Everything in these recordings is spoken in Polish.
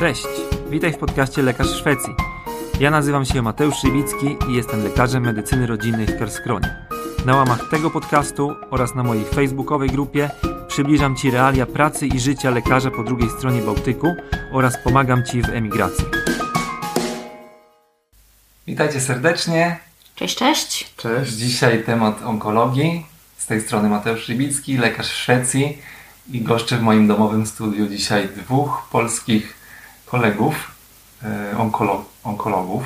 Cześć, witaj w podcaście Lekarz Szwecji. Ja nazywam się Mateusz Szybicki i jestem lekarzem medycyny rodzinnej w Karskronie. Na łamach tego podcastu oraz na mojej facebookowej grupie przybliżam Ci realia pracy i życia lekarza po drugiej stronie Bałtyku oraz pomagam Ci w emigracji. Witajcie serdecznie. Cześć, cześć. Cześć. Dzisiaj temat onkologii. Z tej strony Mateusz Szybicki, lekarz w Szwecji i goszczę w moim domowym studiu dzisiaj dwóch polskich kolegów, e, onkolo onkologów.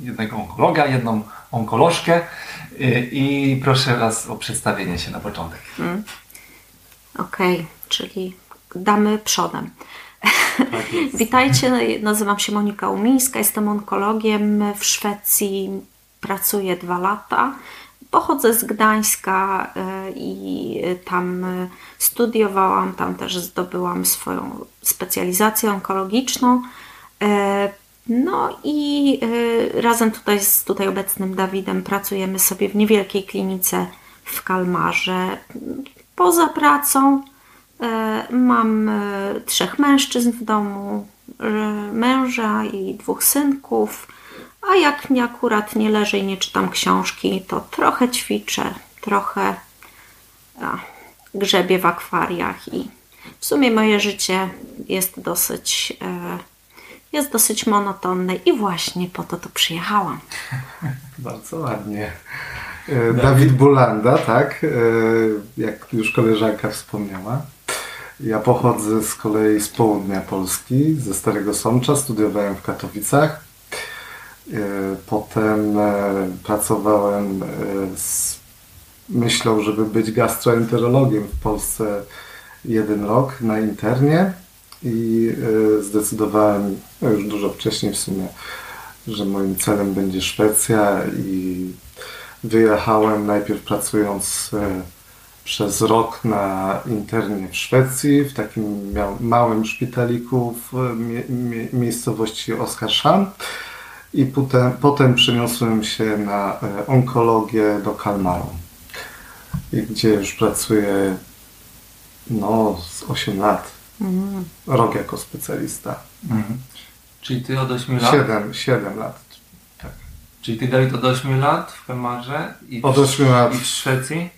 Jednego onkologa, jedną onkolożkę e, i proszę Was o przedstawienie się na początek. Hmm. Okej, okay, czyli damy przodem. Tak Witajcie, nazywam się Monika Umińska, jestem onkologiem w Szwecji, pracuję dwa lata. Pochodzę z Gdańska e, i tam studiowałam, tam też zdobyłam swoją specjalizację onkologiczną. E, no i e, razem tutaj z tutaj obecnym Dawidem pracujemy sobie w niewielkiej klinice w Kalmarze. Poza pracą mam trzech mężczyzn w domu, męża i dwóch synków. A jak nie akurat nie leżę i nie czytam książki, to trochę ćwiczę, trochę a, grzebię w akwariach i w sumie moje życie jest dosyć, e, jest dosyć monotonne i właśnie po to tu przyjechałam. Bardzo ładnie. E, Dawid Bulanda, tak? E, jak już koleżanka wspomniała. Ja pochodzę z kolei z południa Polski, ze Starego Sącza. Studiowałem w Katowicach. E, potem e, pracowałem e, z myślą, żeby być gastroenterologiem w Polsce jeden rok na internie i zdecydowałem no już dużo wcześniej w sumie, że moim celem będzie Szwecja i wyjechałem najpierw pracując przez rok na internie w Szwecji, w takim małym szpitaliku w miejscowości Oskarshamn i potem, potem przeniosłem się na e, onkologię do Kalmaru, gdzie już pracuję no, z 8 lat. Mm. Rok jako specjalista. Mm. Czyli ty od 8 lat? 7, 7 lat. Tak. Czyli ty Dawid od 8 lat w Kalmarze i w, od 8 lat. i w Szwecji?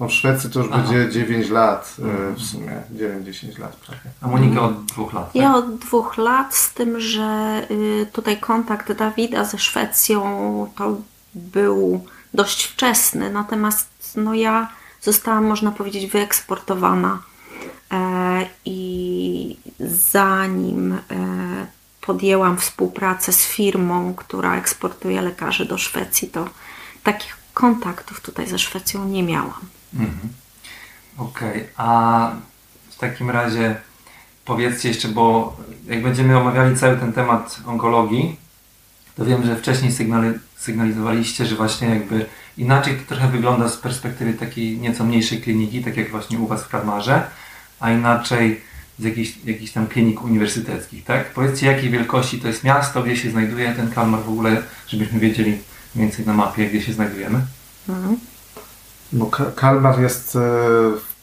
No w Szwecji to już Aha. będzie 9 lat mm. w sumie, 9-10 lat prawie. A Monika od dwóch lat? Tak? Ja od dwóch lat, z tym, że y, tutaj kontakt Dawida ze Szwecją to był dość wczesny, natomiast no ja zostałam, można powiedzieć, wyeksportowana e, i zanim e, podjęłam współpracę z firmą, która eksportuje lekarzy do Szwecji, to takich kontaktów tutaj ze Szwecją nie miałam. Mhm. Okej, okay. a w takim razie powiedzcie jeszcze, bo jak będziemy omawiali cały ten temat onkologii, to wiem, że wcześniej sygnali, sygnalizowaliście, że właśnie jakby inaczej to trochę wygląda z perspektywy takiej nieco mniejszej kliniki, tak jak właśnie u Was w Kalmarze, a inaczej z jakichś, jakichś tam klinik uniwersyteckich, tak? Powiedzcie, jakiej wielkości to jest miasto, gdzie się znajduje ten Kalmar w ogóle, żebyśmy wiedzieli więcej na mapie, gdzie się znajdujemy. Mhm. No, Kalmar jest e,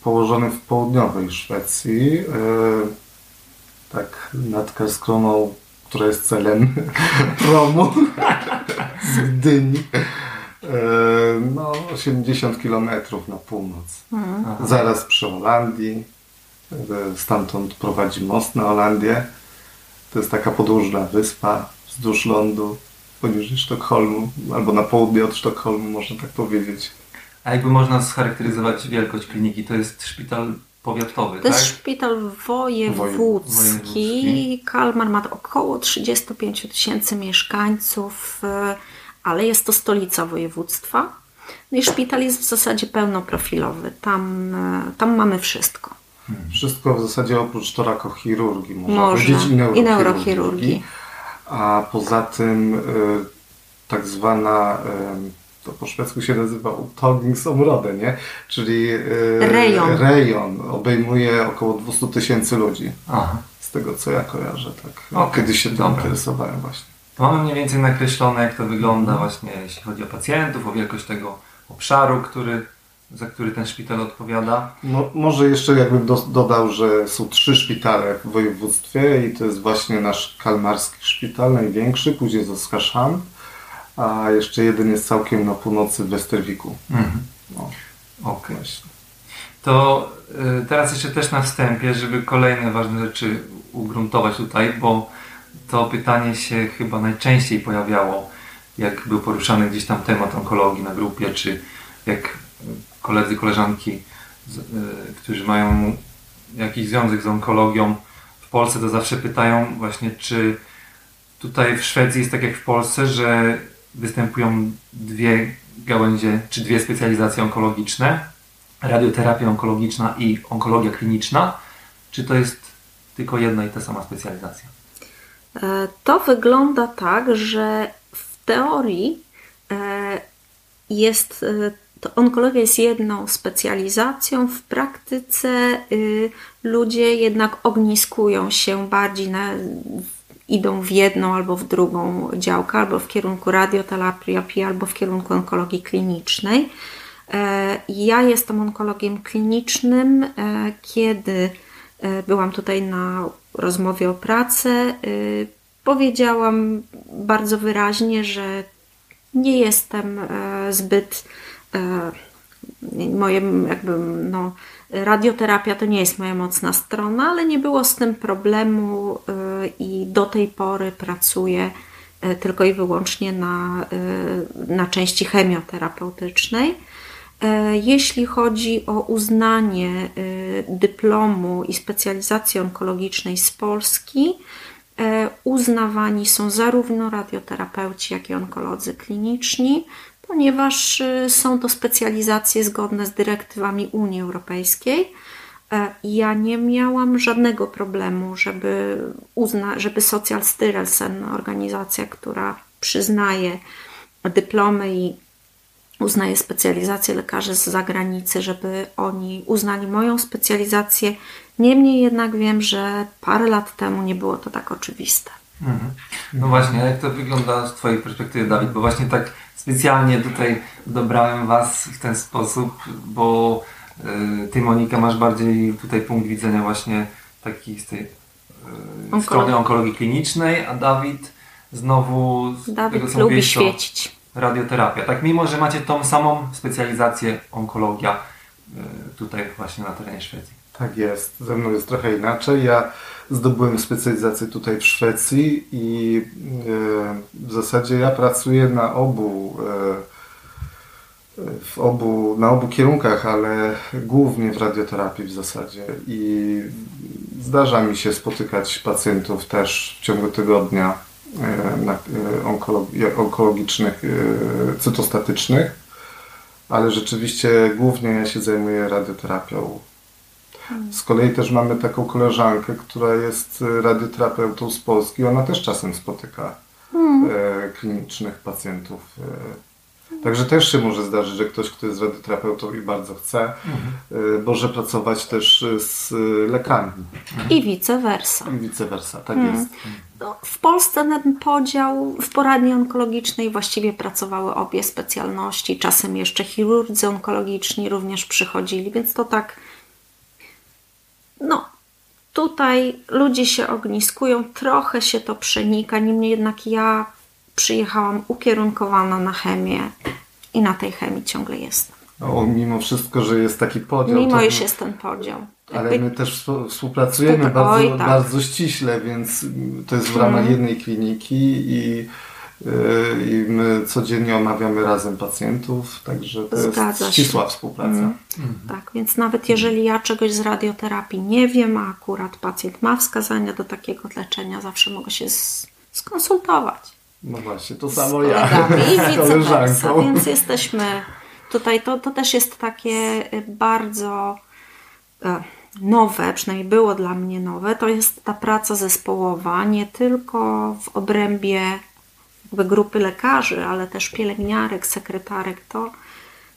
położony w południowej Szwecji, e, tak nad Karskroną, która jest celem promu z Gdyni. E, no, 80 km na północ. Mhm. Zaraz przy Holandii. Stamtąd prowadzi most na Holandię. To jest taka podłużna wyspa wzdłuż lądu poniżej Sztokholmu, albo na południe od Sztokholmu, można tak powiedzieć. A jakby można scharakteryzować wielkość kliniki, to jest szpital powiatowy, To tak? jest szpital wojewódzki. wojewódzki. Kalmar ma około 35 tysięcy mieszkańców, e, ale jest to stolica województwa. No i szpital jest w zasadzie pełnoprofilowy. Tam, e, tam mamy wszystko. Hmm. Wszystko w zasadzie oprócz torakochirurgii, można Może. powiedzieć, i neurochirurgii. I neurochirurgii. A poza tym e, tak zwana to po szwedzku się nazywa Utolningsområde, nie? Czyli yy, rejon. rejon obejmuje około 200 tysięcy ludzi. Aha. Z tego co ja kojarzę, tak. Okay. Kiedyś się tym interesowałem właśnie. To mamy mniej więcej nakreślone, jak to wygląda właśnie, jeśli chodzi o pacjentów, o wielkość tego obszaru, który za który ten szpital odpowiada. No, może jeszcze jakbym do, dodał, że są trzy szpitale w województwie i to jest właśnie nasz kalmarski szpital, największy, później jest Oskarzan, a jeszcze jeden jest całkiem na północy w Westerwiku. Mhm. No. Okej. Okay. To y, teraz jeszcze też na wstępie, żeby kolejne ważne rzeczy ugruntować tutaj, bo to pytanie się chyba najczęściej pojawiało, jak był poruszany gdzieś tam temat onkologii na grupie, czy jak koledzy, koleżanki, y, którzy mają jakiś związek z onkologią w Polsce, to zawsze pytają właśnie, czy tutaj w Szwecji jest tak jak w Polsce, że występują dwie gałęzie, czy dwie specjalizacje onkologiczne, radioterapia onkologiczna i onkologia kliniczna, czy to jest tylko jedna i ta sama specjalizacja? E, to wygląda tak, że w teorii e, jest e, to onkologia jest jedną specjalizacją, w praktyce y, ludzie jednak ogniskują się bardziej na, idą w jedną albo w drugą działkę, albo w kierunku radioterapii, albo w kierunku onkologii klinicznej. E, ja jestem onkologiem klinicznym. E, kiedy e, byłam tutaj na rozmowie o pracę, powiedziałam bardzo wyraźnie, że nie jestem zbyt moje jakby no, radioterapia to nie jest moja mocna strona, ale nie było z tym problemu i do tej pory pracuję tylko i wyłącznie na, na części chemioterapeutycznej. E, jeśli chodzi o uznanie e, dyplomu i specjalizacji onkologicznej z Polski, e, uznawani są zarówno radioterapeuci, jak i onkolodzy kliniczni, ponieważ są to specjalizacje zgodne z dyrektywami Unii Europejskiej. Ja nie miałam żadnego problemu, żeby, uzna, żeby Social Styrelsen, organizacja, która przyznaje dyplomy i uznaję specjalizację lekarzy z zagranicy, żeby oni uznali moją specjalizację. Niemniej jednak wiem, że parę lat temu nie było to tak oczywiste. Mhm. No właśnie, jak to wygląda z Twojej perspektywy, Dawid? Bo właśnie tak specjalnie tutaj dobrałem Was w ten sposób, bo Ty, Monika, masz bardziej tutaj punkt widzenia właśnie taki z tej y, strony onkologii klinicznej, a Dawid znowu z Dawid tego, co lubi mówisz, świecić radioterapia. Tak, mimo że macie tą samą specjalizację onkologia e, tutaj właśnie na terenie Szwecji. Tak jest. Ze mną jest trochę inaczej. Ja zdobyłem specjalizację tutaj w Szwecji i e, w zasadzie ja pracuję na obu e, w obu, na obu kierunkach, ale głównie w radioterapii w zasadzie. I zdarza mi się spotykać pacjentów też w ciągu tygodnia E, onkologicznych, e, cytostatycznych, ale rzeczywiście głównie ja się zajmuję radioterapią. Z kolei też mamy taką koleżankę, która jest radioterapeutą z Polski. Ona też czasem spotyka hmm. e, klinicznych pacjentów Także też się może zdarzyć, że ktoś, kto jest radioterapeutą i bardzo chce, mhm. może pracować też z lekami. I vice versa. I vice versa, tak mhm. jest. No, w Polsce ten podział w poradni onkologicznej właściwie pracowały obie specjalności, czasem jeszcze chirurdzy onkologiczni również przychodzili, więc to tak. No, tutaj ludzie się ogniskują, trochę się to przenika, niemniej jednak ja przyjechałam ukierunkowana na chemię i na tej chemii ciągle jestem. O, mimo wszystko, że jest taki podział. Mimo, iż jest ten podział. Ale Jakby... my też współpracujemy bardzo, Oj, tak. bardzo ściśle, więc to jest w ramach hmm. jednej kliniki i, yy, i my codziennie omawiamy razem pacjentów, także to Zgadza jest ścisła się. współpraca. Hmm. Tak, więc nawet jeżeli ja czegoś z radioterapii nie wiem, a akurat pacjent ma wskazania do takiego leczenia, zawsze mogę się skonsultować. No właśnie, to samo ja. I koleżanką. Więc jesteśmy tutaj, to, to też jest takie y, bardzo e, nowe, przynajmniej było dla mnie nowe, to jest ta praca zespołowa, nie tylko w obrębie grupy lekarzy, ale też pielęgniarek, sekretarek. To,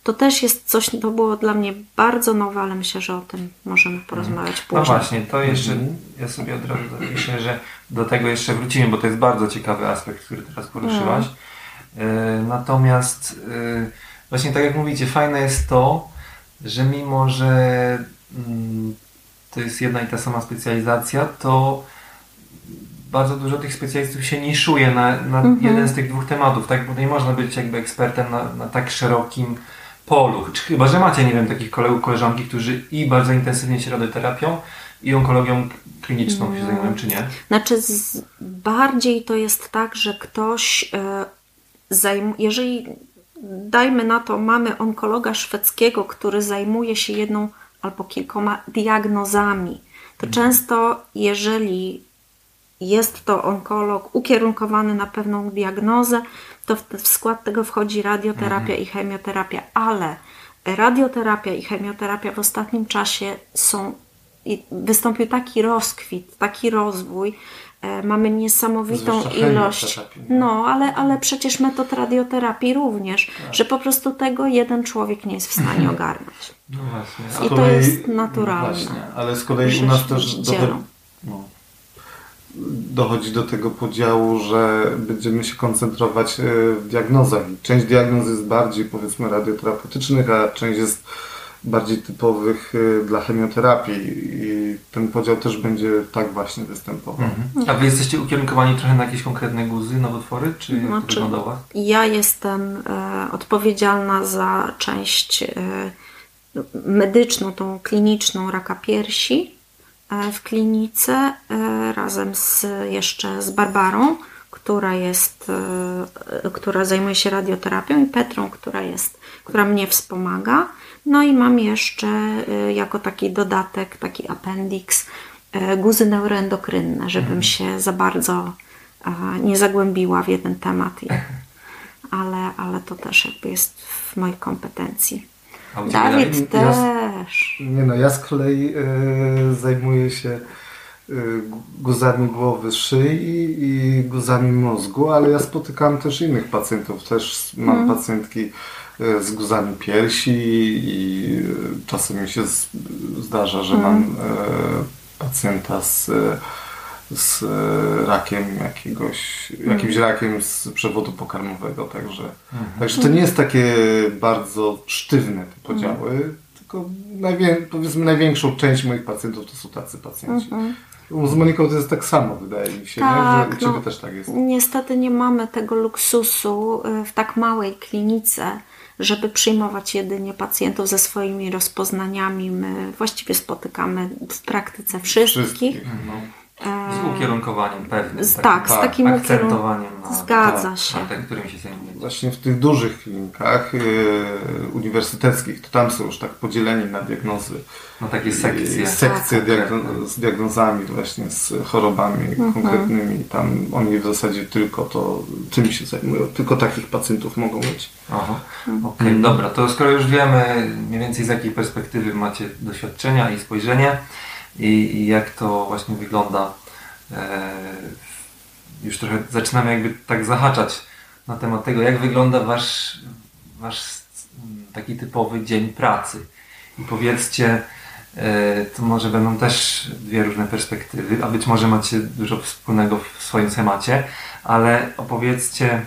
to też jest coś, to było dla mnie bardzo nowe, ale myślę, że o tym możemy porozmawiać no później. No właśnie, to jeszcze, ja sobie od razu myślę, że do tego jeszcze wrócimy, bo to jest bardzo ciekawy aspekt, który teraz poruszyłaś. No. Natomiast e, właśnie tak jak mówicie, fajne jest to, że mimo, że mm, to jest jedna i ta sama specjalizacja, to bardzo dużo tych specjalistów się niszuje na, na mhm. jeden z tych dwóch tematów, tak? Bo nie można być jakby ekspertem na, na tak szerokim polu. Chyba, że macie, nie wiem, takich kolegów, koleżanki, którzy i bardzo intensywnie się radioterapią i onkologią kliniczną się mm. zajmują, czy nie? Znaczy, z, bardziej to jest tak, że ktoś e, zajmuje, jeżeli dajmy na to, mamy onkologa szwedzkiego, który zajmuje się jedną albo kilkoma diagnozami, to mm. często jeżeli jest to onkolog ukierunkowany na pewną diagnozę, to w skład tego wchodzi radioterapia mhm. i chemioterapia, ale radioterapia i chemioterapia w ostatnim czasie są, wystąpił taki rozkwit, taki rozwój, e, mamy niesamowitą ilość, no ale, ale przecież metod radioterapii również, tak. że po prostu tego jeden człowiek nie jest w stanie ogarnąć. No właśnie. I kolei, to jest naturalne. No właśnie, ale z kolei u nas też... Do, no dochodzi do tego podziału, że będziemy się koncentrować e, w diagnozach. Część diagnoz jest bardziej powiedzmy radioterapeutycznych, a część jest bardziej typowych e, dla chemioterapii i ten podział też będzie tak właśnie występował. Mhm. A Wy jesteście ukierunkowani trochę na jakieś konkretne guzy, nowotwory, czy jak znaczy, to wygląda Ja jestem e, odpowiedzialna za część e, medyczną, tą kliniczną raka piersi, E, w klinice e, razem z jeszcze z Barbarą, która jest, e, która zajmuje się radioterapią i Petrą, która jest, która mnie wspomaga. No i mam jeszcze jako taki dodatek, taki appendix guzy neuroendokrynne, żebym mhm. się za bardzo nie zagłębiła w jeden temat. Ale, ale to też jakby jest w mojej kompetencji. Dawid też. Ja, nie no, ja z kolei y, zajmuję się y, guzami głowy, szyi i guzami mózgu, ale ja spotykam też innych pacjentów. Też mam hmm. pacjentki y, z guzami piersi i czasem mi się zdarza, że hmm. mam pacjenta z z e, rakiem jakiegoś, jakimś mhm. rakiem z przewodu pokarmowego, także, mhm. także to nie jest takie bardzo sztywne te podziały, mhm. tylko najwię, powiedzmy największą część moich pacjentów to są tacy pacjenci. Mhm. Z Moniką to jest tak samo, wydaje mi się, tak, nie? że no, też tak jest. Niestety nie mamy tego luksusu e, w tak małej klinice, żeby przyjmować jedynie pacjentów ze swoimi rozpoznaniami. My właściwie spotykamy w praktyce wszystkich. wszystkich no. Z ukierunkowaniem pewnym. Z, tak, z takim akcentowaniem na, Zgadza się. na ten, którym się zajmuje. Właśnie w tych dużych klinikach yy, uniwersyteckich, to tam są już tak podzieleni na diagnozy. No takie sekcje. sekcje tak, diagno z diagnozami właśnie, z chorobami mhm. konkretnymi. Tam oni w zasadzie tylko to, czym się zajmują. Tylko takich pacjentów mogą mieć. Aha, mhm. okej, okay, dobra. To skoro już wiemy mniej więcej z jakiej perspektywy macie doświadczenia i spojrzenie, i, i jak to właśnie wygląda. E, już trochę zaczynamy jakby tak zahaczać na temat tego, jak wygląda wasz, wasz taki typowy dzień pracy. I powiedzcie, to może będą też dwie różne perspektywy, a być może macie dużo wspólnego w swoim temacie, ale opowiedzcie,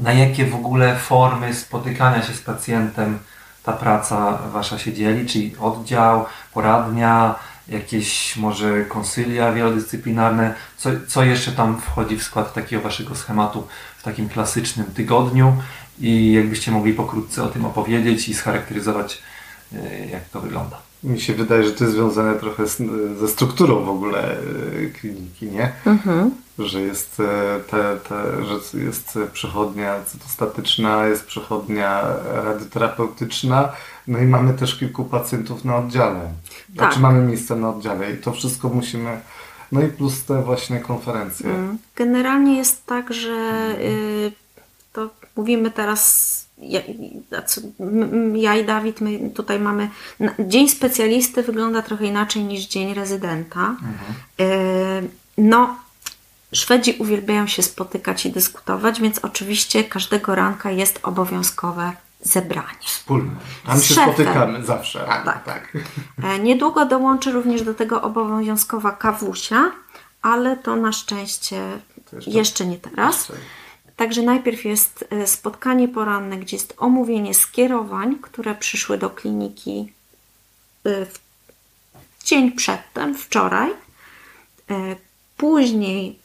na jakie w ogóle formy spotykania się z pacjentem ta praca wasza się dzieli, czyli oddział, poradnia, jakieś może konsylia wielodyscyplinarne, co, co jeszcze tam wchodzi w skład takiego waszego schematu w takim klasycznym tygodniu i jakbyście mogli pokrótce o tym opowiedzieć i scharakteryzować, e, jak to wygląda. Mi się wydaje, że to jest związane trochę z, ze strukturą w ogóle e, kliniki, nie? Mhm. Że jest e, te, te, że jest przechodnia cytostatyczna, jest przechodnia radioterapeutyczna, no i mamy też kilku pacjentów na oddziale. Tak. Znaczy mamy miejsce na oddziale i to wszystko musimy. No i plus te właśnie konferencje. Mm. Generalnie jest tak, że y, to mówimy teraz ja, ja, i Dawid, my tutaj mamy. Dzień specjalisty wygląda trochę inaczej niż dzień rezydenta. Mhm. Y, no, Szwedzi uwielbiają się spotykać i dyskutować, więc oczywiście każdego ranka jest obowiązkowe zebranie. Wspólne. Tam się szefem. spotykamy zawsze. tak. tak. E, niedługo dołączy również do tego obowiązkowa kawusia, ale to na szczęście jeszcze, jeszcze nie teraz. Także najpierw jest e, spotkanie poranne, gdzie jest omówienie skierowań, które przyszły do kliniki e, w dzień przedtem, wczoraj. Później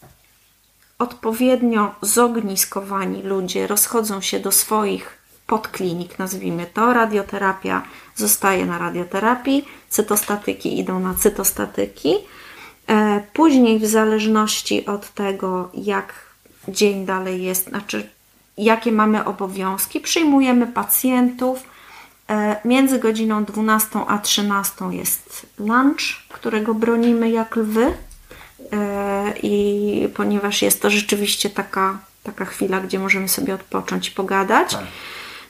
odpowiednio zogniskowani ludzie rozchodzą się do swoich podklinik, nazwijmy to. Radioterapia zostaje na radioterapii, cytostatyki idą na cytostatyki. E, później, w zależności od tego, jak dzień dalej jest, znaczy jakie mamy obowiązki, przyjmujemy pacjentów. E, między godziną 12 a 13 jest lunch, którego bronimy jak lwy. E, I ponieważ jest to rzeczywiście taka, taka chwila, gdzie możemy sobie odpocząć, pogadać. Tak.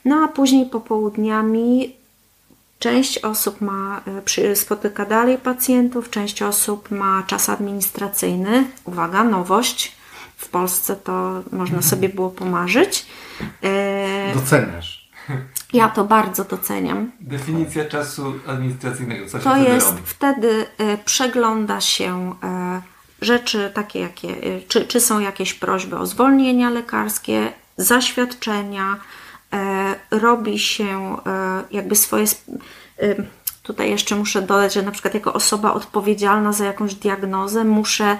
No a później popołudniami część osób ma, e, spotyka dalej pacjentów, część osób ma czas administracyjny. Uwaga, nowość. W Polsce to można mhm. sobie było pomarzyć. E, Doceniasz. Ja to bardzo doceniam. Definicja czasu administracyjnego. Co to jest robi? wtedy przegląda się rzeczy takie, jakie, czy, czy są jakieś prośby o zwolnienia lekarskie, zaświadczenia, E, robi się e, jakby swoje. E, tutaj jeszcze muszę dodać, że na przykład jako osoba odpowiedzialna za jakąś diagnozę muszę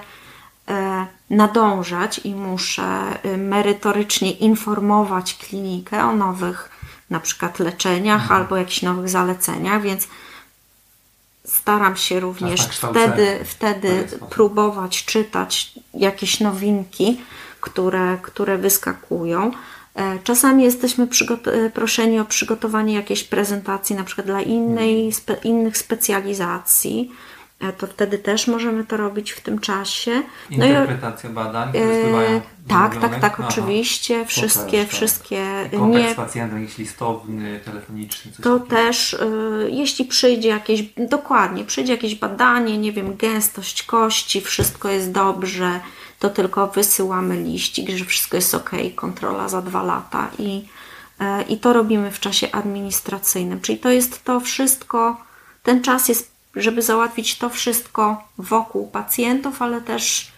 nadążać i muszę merytorycznie informować klinikę o nowych na przykład leczeniach mhm. albo jakichś nowych zaleceniach, więc staram się również wtedy, wtedy próbować czytać jakieś nowinki, które, które wyskakują. E, czasami jesteśmy e, proszeni o przygotowanie jakiejś prezentacji, na przykład dla innej, mhm. spe, innych specjalizacji. E, to wtedy też możemy to robić w tym czasie. No Interpretacja i, badań, e, Tak, tak, tak, Aha. oczywiście. Wszystkie, też, tak. wszystkie. Kontakt nie, z pacjentem, jakiś listowny, telefoniczny. to takiego. też, e, jeśli przyjdzie jakieś, dokładnie, przyjdzie jakieś badanie, nie wiem, gęstość kości, wszystko jest dobrze, to tylko wysyłamy liścik, że wszystko jest ok, kontrola za dwa lata i, e, i to robimy w czasie administracyjnym. Czyli to jest to wszystko, ten czas jest, żeby załatwić to wszystko wokół pacjentów, ale też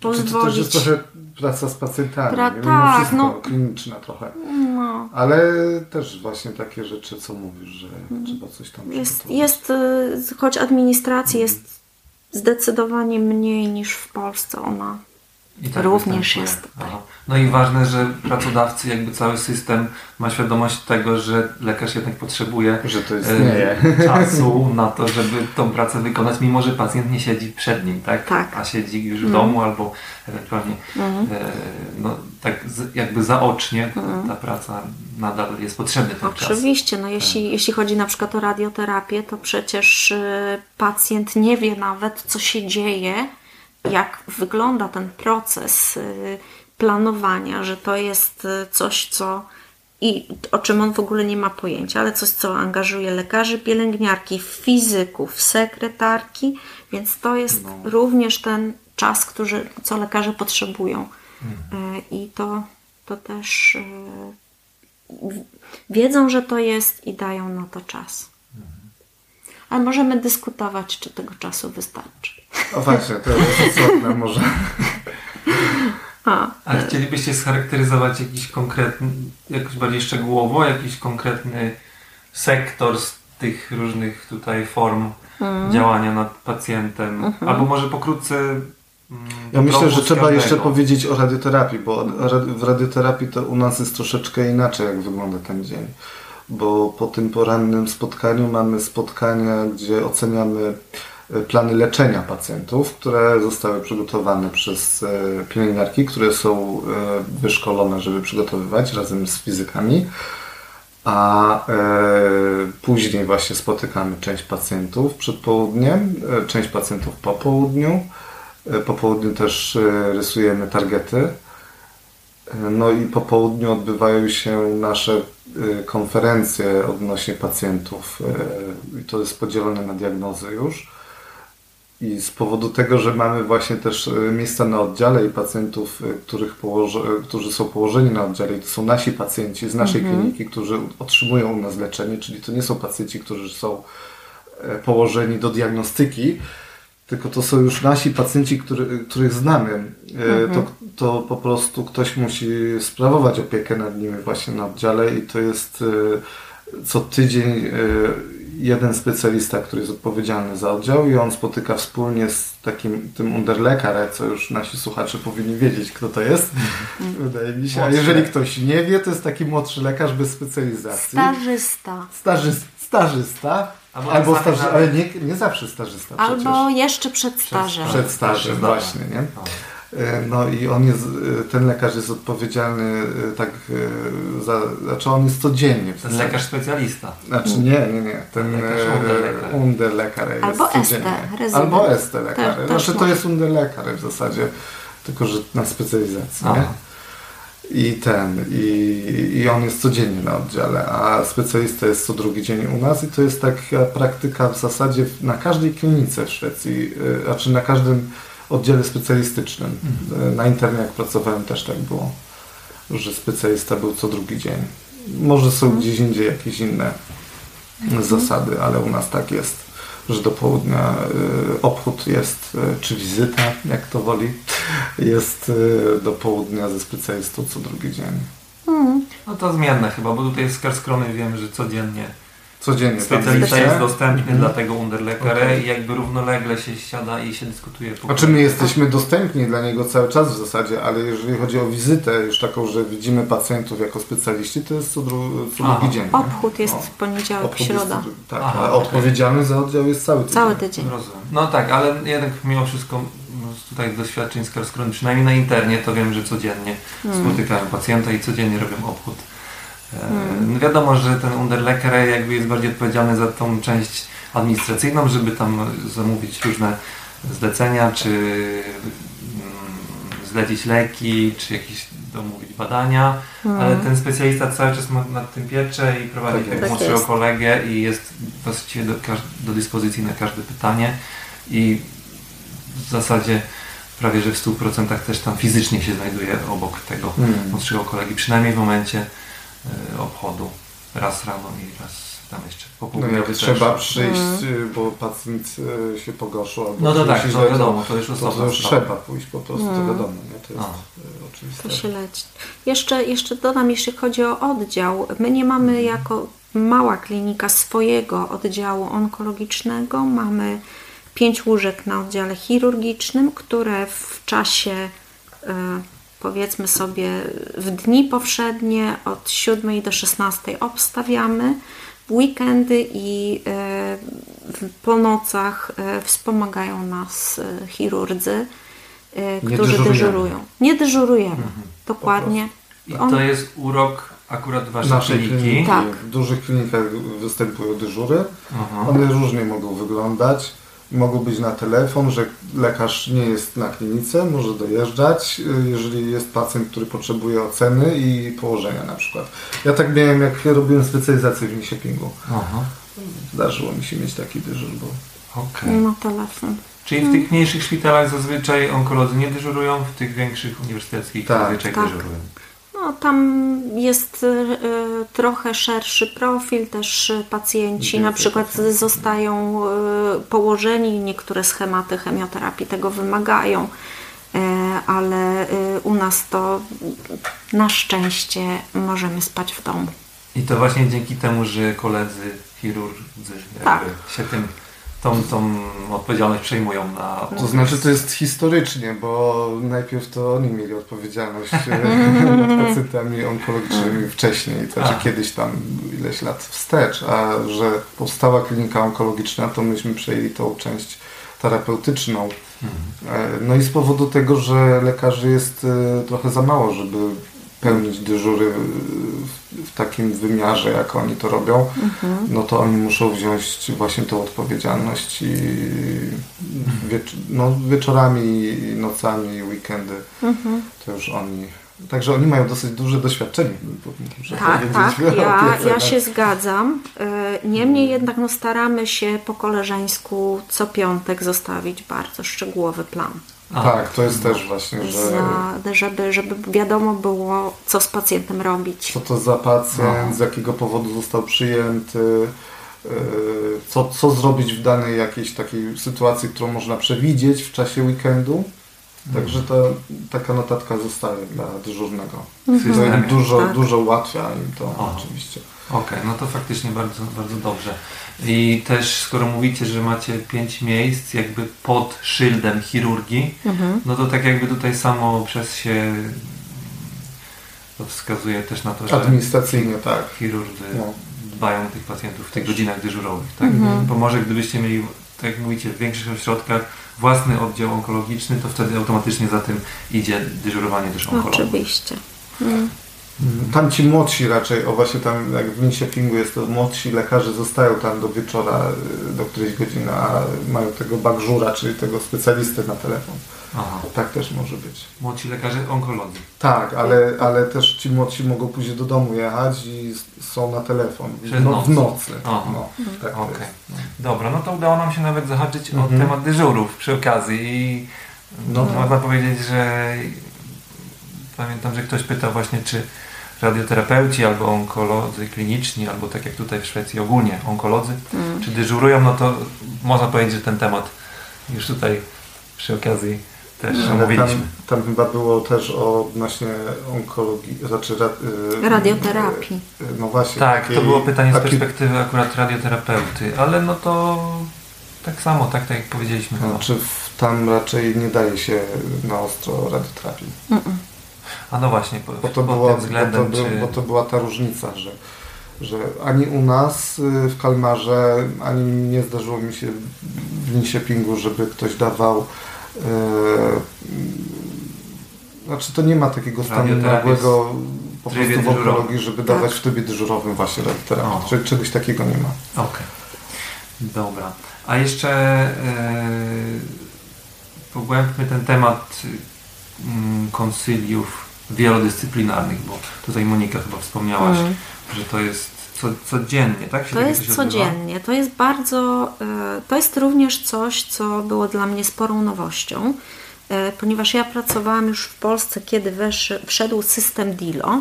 pozwolić... To jest trochę praca z pacjentami, pra... tak, wszystko, no, kliniczna trochę. No. Ale też właśnie takie rzeczy, co mówisz, że mm. trzeba coś tam jest, jest, y, choć administracji jest zdecydowanie mniej niż w Polsce ona tak również jest. Aha. No i ważne, że pracodawcy, jakby cały system ma świadomość tego, że lekarz jednak potrzebuje że to istnieje. czasu na to, żeby tą pracę wykonać, mimo że pacjent nie siedzi przed nim, tak? tak. A siedzi już w mm. domu albo ewentualnie mm. no, tak jakby zaocznie mm. ta praca nadal jest potrzebna ten Oczywiście, czas. no jeśli, tak. jeśli chodzi na przykład o radioterapię, to przecież y, pacjent nie wie nawet, co się dzieje, jak wygląda ten proces y, planowania, że to jest y, coś, co i o czym on w ogóle nie ma pojęcia, ale coś, co angażuje lekarzy, pielęgniarki, fizyków, sekretarki, więc to jest no. również ten czas, który, co lekarze potrzebują. Mhm. I to, to też wiedzą, że to jest i dają na to czas. Mhm. Ale możemy dyskutować, czy tego czasu wystarczy. O właśnie, to jest istotne może. A, A chcielibyście scharakteryzować jakiś konkretny, jakoś bardziej szczegółowo, jakiś konkretny sektor z tych różnych tutaj form mm. działania nad pacjentem? Mm -hmm. Albo może pokrótce mm, ja myślę, że trzeba jeszcze powiedzieć o radioterapii, bo w radioterapii to u nas jest troszeczkę inaczej, jak wygląda ten dzień. Bo po tym porannym spotkaniu mamy spotkania, gdzie oceniamy plany leczenia pacjentów, które zostały przygotowane przez e, pielęgniarki, które są e, wyszkolone, żeby przygotowywać razem z fizykami. A później właśnie spotykamy część pacjentów przed południem, część pacjentów po południu. Po południu też rysujemy targety. No i po południu odbywają się nasze konferencje odnośnie pacjentów. I to jest podzielone na diagnozy już. I z powodu tego, że mamy właśnie też e, miejsca na oddziale i pacjentów, e, których położy, e, którzy są położeni na oddziale, i to są nasi pacjenci z naszej mhm. kliniki, którzy otrzymują u nas leczenie, czyli to nie są pacjenci, którzy są położeni do diagnostyki, tylko to są już nasi pacjenci, który, których znamy. E, to, to po prostu ktoś musi sprawować opiekę nad nimi właśnie na oddziale i to jest e, co tydzień e, jeden specjalista, który jest odpowiedzialny za oddział i on spotyka wspólnie z takim tym underlekarem, co już nasi słuchacze powinni wiedzieć, kto to jest, wydaje mi się. A jeżeli ktoś nie wie, to jest taki młodszy lekarz bez specjalizacji. Starzysta. Stażyst, stażysta. Albo Albo, staży, ale nie, nie zawsze stażysta przecież. Albo jeszcze przed stażem. Przed stażem Dobra. właśnie, nie? E, No i on jest, e, ten lekarz jest odpowiedzialny e, tak za, znaczy on jest codziennie. w Ten lekarz specjalista. Znaczy nie, nie, nie. Ten underlekarz jest Albo codziennie. ST, rezydent. Albo ST lekarz. Znaczy to jest underlekarz w zasadzie, tylko że na specjalizacji. I ten, i, i on jest codziennie na oddziale, a specjalista jest co drugi dzień u nas i to jest taka praktyka w zasadzie na każdej klinice w Szwecji, y, znaczy na każdym oddziale specjalistycznym. Na internie jak pracowałem też tak było, że specjalista był co drugi dzień. Może są gdzieś indziej jakieś inne zasady, ale u nas tak jest, że do południa y, obchód jest, y, czy wizyta, jak to woli, jest y, do południa ze specjalistą co drugi dzień. No to zmienne chyba, bo tutaj z Karskrony wiem, że codziennie Codziennie tam specjalista jest, jest dostępny Mhm. dla tego underlekara Okej. i jakby równolegle się siada i się dyskutuje. po Znaczy my jesteśmy dostępni dla niego cały czas w zasadzie, ale jeżeli chodzi o wizytę już taką, że widzimy pacjentów jako specjaliści, to jest co, dru- co drugi dzień. Obchód jest w poniedziałek, Obchód środa. Jest, tak, Aha, odpowiedzialny za oddział jest cały tydzień. Cały tydzień. Rozumiem. No tak, ale jednak mimo wszystko no, z tutaj doświadczeń z przynajmniej na internie, to wiem, że codziennie spotykają pacjenta i codziennie robią obchód. E, no wiadomo, że ten underleker jakby jest bardziej odpowiedzialny za tą część administracyjną, żeby tam zamówić różne zlecenia, czy mm, zlecić leki, czy jakieś domówić badania, ale ten specjalista cały czas ma nad tym pieczę i prowadzi Tak tak młodszego jest. kolegę i jest właściwie do, do dyspozycji na każde pytanie i w zasadzie prawie że w 100% też tam fizycznie się znajduje obok tego Hmm. młodszego kolegi, przynajmniej w momencie obchodu. Raz rano i raz tam jeszcze po No jak też. trzeba przyjść, y, bo pacjent y, się pogorszył albo No to tak, źle, wiadomo, to już to, osobna to trzeba pójść po prostu, to wiadomo, nie? to jest A. y, oczywiste. To się leci. Jeszcze, jeszcze dodam, jeśli chodzi o oddział. My nie mamy jako mała klinika swojego oddziału onkologicznego. Mamy pięć łóżek na oddziale chirurgicznym, które w czasie e, powiedzmy sobie w dni powszednie od 7 do 16 obstawiamy. W weekendy i e, po nocach e, wspomagają nas e, chirurdzy, Nie którzy dyżurujemy. dyżurują. Nie dyżurujemy, dokładnie. I On- to jest urok akurat waszej Naszej kliniki. kliniki, Tak. w dużych klinikach występują dyżury. Aha. One różnie mogą wyglądać. Mogą być na telefon, że lekarz nie jest na klinice, może dojeżdżać, y, jeżeli jest pacjent, który potrzebuje oceny i położenia na przykład. Ja tak miałem, jak robiłem specjalizację w Nisiepingu. Aha. Zdarzyło mi się mieć taki dyżur, bo Okej. Na telefon. Czyli w tych mniejszych szpitalach zazwyczaj onkolodzy nie dyżurują, w tych większych uniwersyteckich Tak. zazwyczaj Tak. dyżurują. No, tam jest y, y, trochę szerszy profil, też pacjenci na przykład zostają y, położeni, niektóre schematy chemioterapii tego wymagają, y, ale y, u nas to na szczęście możemy spać w domu. I to właśnie dzięki temu, że koledzy chirurdzy Tak. się tym, tą, tą odpowiedzialność przejmują na To znaczy to jest historycznie, bo najpierw to oni mieli odpowiedzialność e, nad pacjentami onkologicznymi wcześniej, to znaczy A. kiedyś tam ileś lat wstecz, a że powstała klinika onkologiczna, to myśmy przejęli tą część terapeutyczną. E, No i z powodu tego, że lekarzy jest e, trochę za mało, żeby pełnić dyżury w, takim wymiarze, jak oni to robią, no to oni muszą wziąć właśnie tą odpowiedzialność i wiecz- no, wieczorami, nocami, weekendy to już oni. Także oni mają dosyć duże doświadczenie. Tak, tak, ja, ja nad- się zgadzam. Y, Niemniej jednak no, staramy się po koleżeńsku co piątek zostawić bardzo szczegółowy plan. A, Tak, to jest też właśnie, że za, żeby, żeby wiadomo było, co z pacjentem robić. co to za pacjent, No. z jakiego powodu został przyjęty, co, co zrobić w danej jakiejś takiej sytuacji, którą można przewidzieć w czasie weekendu. Także to, taka notatka zostaje dla dyżurnego. Mhm. To dużo, tak. dużo ułatwia im to o. oczywiście. Okej, okay, no to faktycznie bardzo, bardzo dobrze. I też skoro mówicie, że macie pięć miejsc jakby pod szyldem chirurgii, mhm. no to tak jakby tutaj samo przez się to wskazuje też na to, że administracyjnie tak. Chirurdzy no. dbają o tych pacjentów w tych godzinach dyżurowych. Tak? Mhm. Bo może gdybyście mieli, tak jak mówicie, w większych ośrodkach własny oddział onkologiczny, to wtedy automatycznie za tym idzie dyżurowanie też onkologów. Oczywiście. Mhm. Tam ci młodsi raczej, o właśnie tam jak w Linköpingu jest to młodsi lekarze zostają tam do wieczora, do którejś godziny, a mają tego bagżura, czyli tego specjalistę na telefon. Aha. Tak też może być. Młodsi lekarze onkologii. Tak, ale, ale też ci młodsi mogą później do domu jechać i są na telefon. No, w nocy. No, tak okay. no. Dobra, no to udało nam się nawet zahaczyć mhm. o temat dyżurów przy okazji i no. można powiedzieć, że pamiętam, że ktoś pytał właśnie, czy radioterapeuci albo onkolodzy kliniczni, albo tak jak tutaj w Szwecji ogólnie onkolodzy, mm. czy dyżurują, no to można powiedzieć, że ten temat już tutaj przy okazji też no, omówiliśmy. Tam, tam chyba było też o odnośnie onkologii, znaczy yy, radioterapii. Yy, no właśnie. Tak, takiej, to było pytanie z perspektywy akurat radioterapeuty, ale no to tak samo, tak, tak jak powiedzieliśmy. Znaczy tam raczej nie daje się na ostro radioterapii. Mm -mm. A no właśnie, po, bo to była, tym względem, bo to, czy... bo to była ta różnica, że, że ani u nas y, w Kalmarze, ani nie zdarzyło mi się w Linköpingu, żeby ktoś dawał znaczy to nie ma takiego stanu nagłego po prostu w onkologii, żeby tak. dawać w trybie dyżurowym właśnie radioterapię. Czyli czegoś takiego nie ma. Okej. Okay. Dobra. A jeszcze yy, pogłębmy ten temat yy, konsyliów wielodyscyplinarnych, bo tutaj Monika chyba wspomniałaś, mm. że to jest co, codziennie, tak? Się to jest codziennie. To jest bardzo, e, to jest również coś, co było dla mnie sporą nowością, e, ponieważ ja pracowałam już w Polsce, kiedy wesz, wszedł system DILO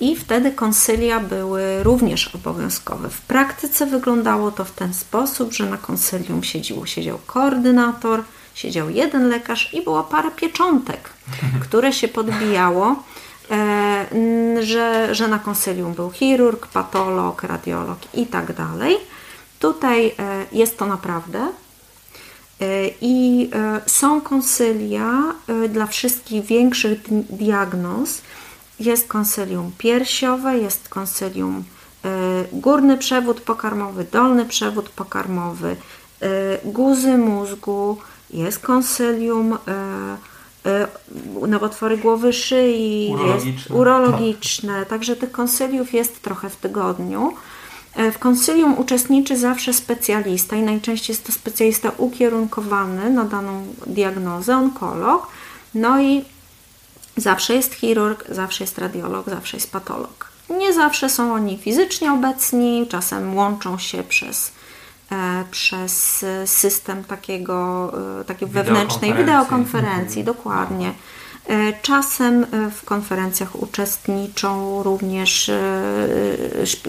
i wtedy konsylia były również obowiązkowe. W praktyce wyglądało to w ten sposób, że na konsylium siedział, siedział koordynator, siedział jeden lekarz i była parę pieczątek, które się podbijało, że, że na konsylium był chirurg, patolog, radiolog i tak dalej. Tutaj e, jest to naprawdę. E, I są konsylia dla wszystkich większych diagnoz. Jest konsylium piersiowe, jest konsylium górny przewód pokarmowy, dolny przewód pokarmowy, guzy mózgu, jest konsylium e, e, nowotwory głowy szyi, urologiczne. urologiczne, także tych konsyliów jest trochę w tygodniu. E, w konsylium uczestniczy zawsze specjalista i najczęściej jest to specjalista ukierunkowany na daną diagnozę, onkolog. No i zawsze jest chirurg, zawsze jest radiolog, zawsze jest patolog. Nie zawsze są oni fizycznie obecni, czasem łączą się przez E, przez system takiego, e, takiej wewnętrznej wideokonferencji, mhm. dokładnie. E, czasem w konferencjach uczestniczą również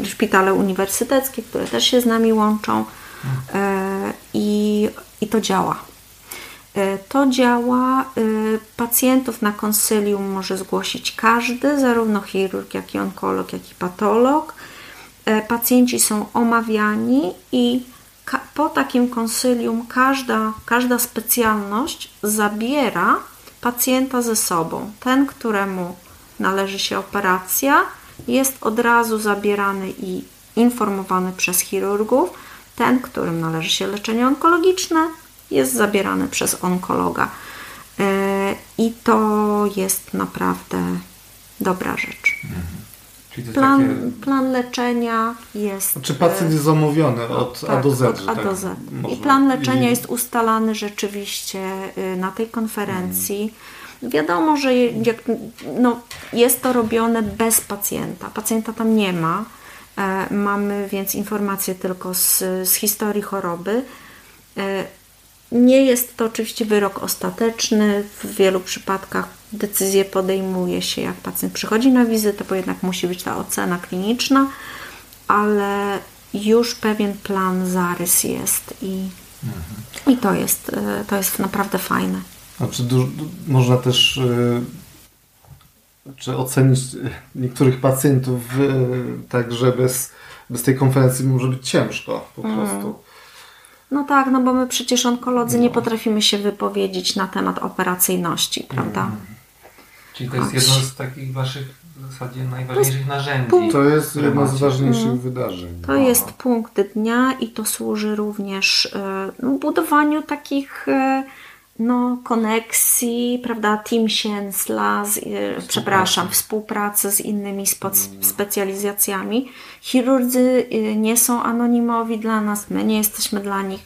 szpitale uniwersyteckie, które też się z nami łączą i, i to działa. To działa. Pacjentów na konsylium może zgłosić każdy, zarówno chirurg, jak i onkolog, jak i patolog. Pacjenci są omawiani i po takim konsylium każda, każda specjalność zabiera pacjenta ze sobą. Ten, któremu należy się operacja, jest od razu zabierany i informowany przez chirurgów. Ten, którym należy się leczenie onkologiczne, jest zabierany przez onkologa. E, I to jest naprawdę dobra rzecz. Plan, takie... plan leczenia jest. Czy znaczy pacjent jest zamówiony od tak, A do Z? Od A tak do Z. I plan leczenia I... jest ustalany rzeczywiście y, na tej konferencji. Hmm. Wiadomo, że jak, no, jest to robione bez pacjenta. Pacjenta tam nie ma. E, mamy więc informacje tylko z, z historii choroby. E, nie jest to oczywiście wyrok ostateczny. W wielu przypadkach decyzję podejmuje się, jak pacjent przychodzi na wizytę, bo jednak musi być ta ocena kliniczna, ale już pewien plan, zarys jest i, mhm. i to, jest, e, to jest naprawdę fajne. Znaczy, można też czy ocenić niektórych pacjentów tak, że bez, bez tej konferencji może być ciężko po mm. No tak, no bo my przecież onkolodzy no. nie potrafimy się wypowiedzieć na temat operacyjności, prawda? Mm. Czyli to jest jedno z takich waszych w zasadzie najważniejszych narzędzi. Punkt, to jest jedno z ważniejszych mm. wydarzeń. To no. jest punkt dnia i to służy również no, budowaniu takich e, no, koneksji, prawda, team Siensla, z, przepraszam, współpracy z innymi mm. specjalizacjami. Chirurdzy nie są anonimowi dla nas, my nie jesteśmy dla nich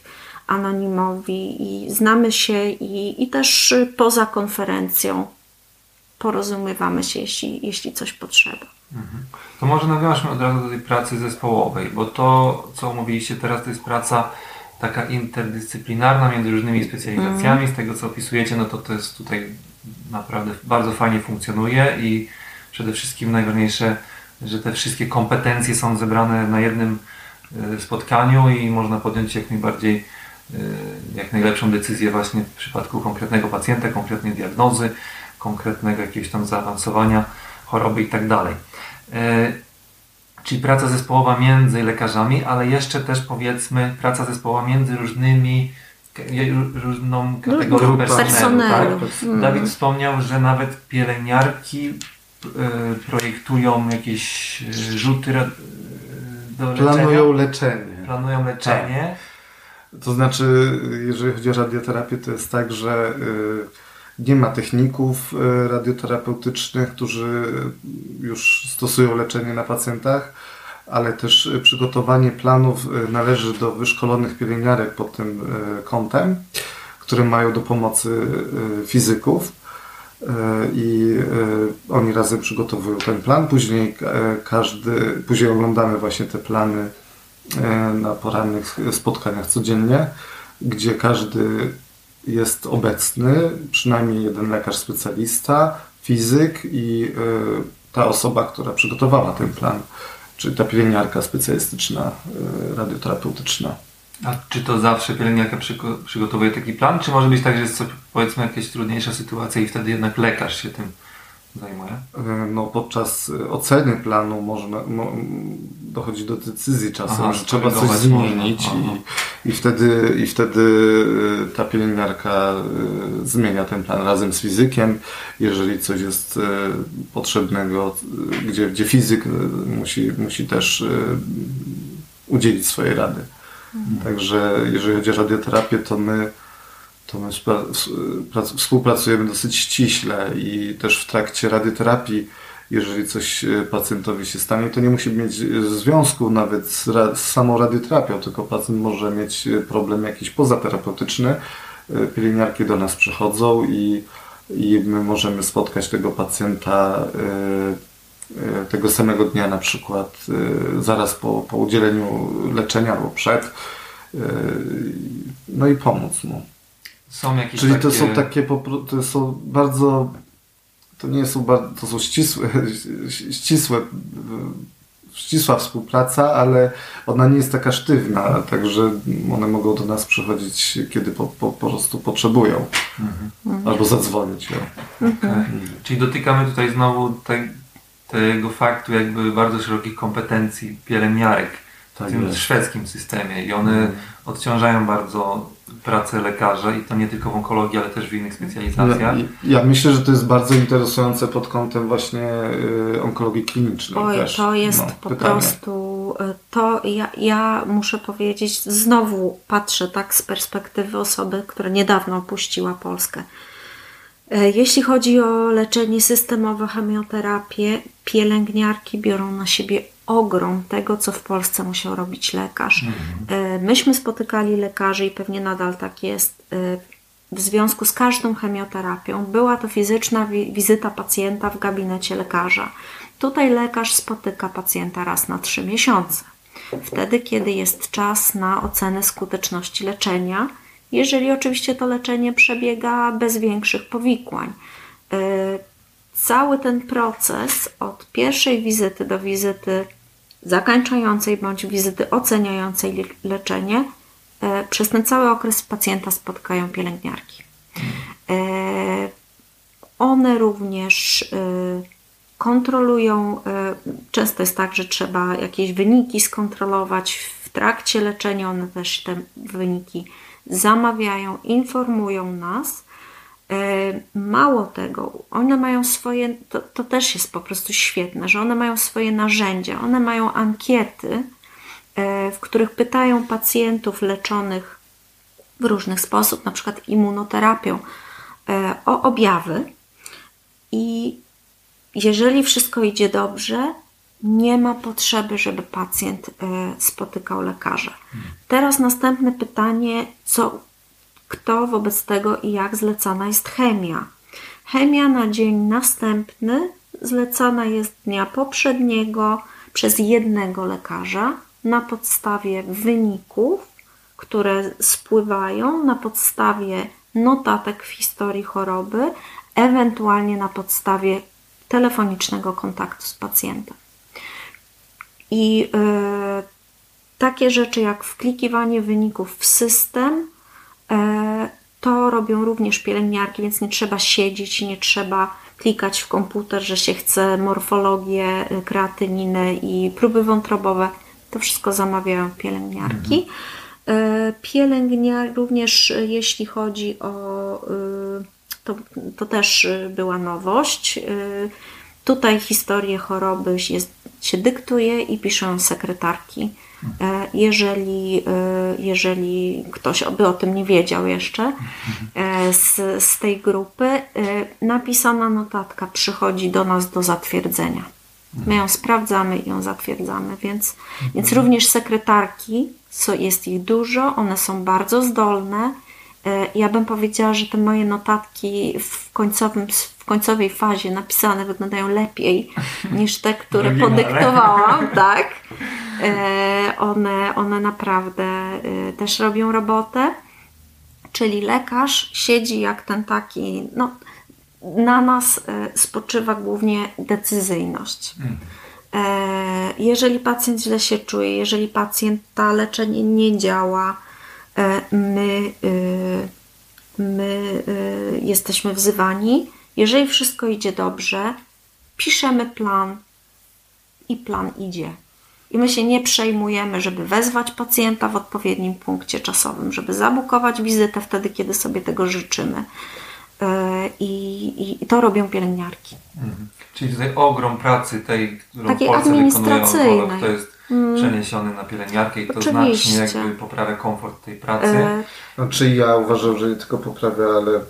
anonimowi i znamy się i, i też poza konferencją porozumiewamy się, jeśli, jeśli coś potrzeba. Mhm. To może nawiążmy od razu do tej pracy zespołowej, bo to, co mówiliście teraz, to jest praca taka interdyscyplinarna między różnymi specjalizacjami. Z tego, co opisujecie, no to to jest tutaj naprawdę bardzo fajnie funkcjonuje i przede wszystkim najważniejsze, że te wszystkie kompetencje są zebrane na jednym e, spotkaniu i można podjąć jak najbardziej e, jak najlepszą decyzję właśnie w przypadku konkretnego pacjenta, konkretnej diagnozy, konkretnego jakiegoś tam zaawansowania choroby i tak dalej. E, czyli praca zespołowa między lekarzami, ale jeszcze też powiedzmy praca zespołowa między różnymi różną kategorią personelu. Tak? Mm. Dawid wspomniał, że nawet pielęgniarki e, projektują jakieś e, rzuty do leczenia. Planują leczenie. Planują leczenie. Tak. To znaczy, jeżeli chodzi o radioterapię, to jest tak, że nie ma techników e, radioterapeutycznych, którzy już stosują leczenie na pacjentach, ale też przygotowanie planów e, należy do wyszkolonych pielęgniarek pod tym e, kątem, które mają do pomocy fizyków i oni razem przygotowują ten plan. Później każdy, później oglądamy właśnie te plany na porannych spotkaniach codziennie, gdzie każdy jest obecny przynajmniej jeden lekarz specjalista, fizyk i y, ta osoba, która przygotowała ten plan, czyli ta pielęgniarka specjalistyczna, y, radioterapeutyczna. A czy to zawsze pielęgniarka przygotowuje taki plan, czy może być tak, że jest coś, powiedzmy jakaś trudniejsza sytuacja i wtedy jednak lekarz się tym zajmuje? E, no, podczas oceny planu można, mo, dochodzi do decyzji czasem, Aha, że trzeba coś zmienić i, i, wtedy, i wtedy e, ta pielęgniarka e, zmienia ten plan razem z fizykiem. Jeżeli coś jest potrzebnego, gdzie, gdzie fizyk musi, musi też udzielić swojej rady. Mhm. Także jeżeli chodzi o radioterapię, to my to my współpracujemy dosyć ściśle i też w trakcie radioterapii, jeżeli coś e, pacjentowi się stanie, to nie musi mieć e, związku nawet z, z samą radioterapią, tylko pacjent może mieć e, problem jakiś pozaterapeutyczny. Pielęgniarki do nas przychodzą i, i my możemy spotkać tego pacjenta tego samego dnia na przykład zaraz po, po udzieleniu leczenia albo przed no i pomóc mu. Są jakieś Czyli takie... to są takie, to są bardzo, to nie są bardzo, to są ścisłe, ścisłe, ścisła współpraca, ale ona nie jest taka sztywna, także one mogą do nas przychodzić, kiedy po, po, po prostu potrzebują. Mhm. Albo zadzwonić. Okay. Mhm. Czyli dotykamy tutaj znowu te, tego faktu jakby bardzo szerokich kompetencji pielęgniarek tak tym jest. szwedzkim systemie i one mhm. odciążają bardzo pracę lekarza i to nie tylko w onkologii, ale też w innych specjalizacjach. Ja, ja myślę, że to jest bardzo interesujące pod kątem właśnie y, onkologii klinicznej. Oj, też. to jest no, po pytanie. prostu, y, to ja, ja muszę powiedzieć, znowu patrzę tak z perspektywy osoby, która niedawno opuściła Polskę. Y, jeśli chodzi o leczenie systemowe, chemioterapię, pielęgniarki biorą na siebie ogrom tego, co w Polsce musiał robić lekarz. Mhm. E, myśmy spotykali lekarzy i pewnie nadal tak jest. E, w związku z każdą chemioterapią była to fizyczna wizyta pacjenta w gabinecie lekarza. Tutaj lekarz spotyka pacjenta raz na trzy miesiące. Wtedy, kiedy jest czas na ocenę skuteczności leczenia, jeżeli oczywiście to leczenie przebiega bez większych powikłań. E, cały ten proces od pierwszej wizyty do wizyty zakończającej bądź wizyty oceniającej leczenie, e, przez ten cały okres pacjenta spotkają pielęgniarki. E, one również kontrolują, często jest tak, że trzeba jakieś wyniki skontrolować w trakcie leczenia, one też te wyniki zamawiają, informują nas E, mało tego, one mają swoje, to, to też jest po prostu świetne, że one mają swoje narzędzia, one mają ankiety, e, w których pytają pacjentów leczonych w różny sposób, na przykład immunoterapią, e, o objawy. I jeżeli wszystko idzie dobrze, nie ma potrzeby, żeby pacjent spotykał lekarza. Teraz następne pytanie, co kto wobec tego i jak zlecana jest chemia. Chemia na dzień następny zlecana jest dnia poprzedniego przez jednego lekarza na podstawie wyników, które spływają, na podstawie notatek w historii choroby, ewentualnie na podstawie telefonicznego kontaktu z pacjentem. I yy, takie rzeczy jak wklikiwanie wyników w system, to robią również pielęgniarki, więc nie trzeba siedzieć, nie trzeba klikać w komputer, że się chce morfologię, y, kreatyninę i próby wątrobowe. To wszystko zamawiają pielęgniarki. Mhm. Pielęgniar również y, jeśli chodzi o to, to też była nowość. Tutaj historię choroby się dyktuje i piszą sekretarki E, jeżeli, e, jeżeli ktoś by o tym nie wiedział jeszcze e, z, z tej grupy, napisana notatka przychodzi do nas do zatwierdzenia. My ją sprawdzamy i ją zatwierdzamy, więc, więc również sekretarki, co jest ich dużo, one są bardzo zdolne. Ja bym powiedziała, że te moje notatki w, końcowym, końcowej fazie napisane wyglądają lepiej niż te, które podyktowałam, tak. E, one, one naprawdę e, też robią robotę. Czyli lekarz siedzi jak ten taki, no, na nas e, spoczywa głównie decyzyjność. Mm. Jeżeli pacjent źle się czuje, jeżeli pacjenta leczenie nie działa, my, my jesteśmy wzywani. Jeżeli wszystko idzie dobrze, piszemy plan i plan idzie. I my się nie przejmujemy, żeby wezwać pacjenta w odpowiednim punkcie czasowym, żeby zabukować wizytę wtedy, kiedy sobie tego życzymy. E, I, i to robią pielęgniarki. Mhm. Czyli tutaj ogrom pracy tej, którą Takiej w Polsce wykonują to jest mm. przeniesiony na pielęgniarkę i to Oczywiście. znacznie jakby poprawia komfort tej pracy. E... Znaczy ja uważam, że nie tylko poprawia, ale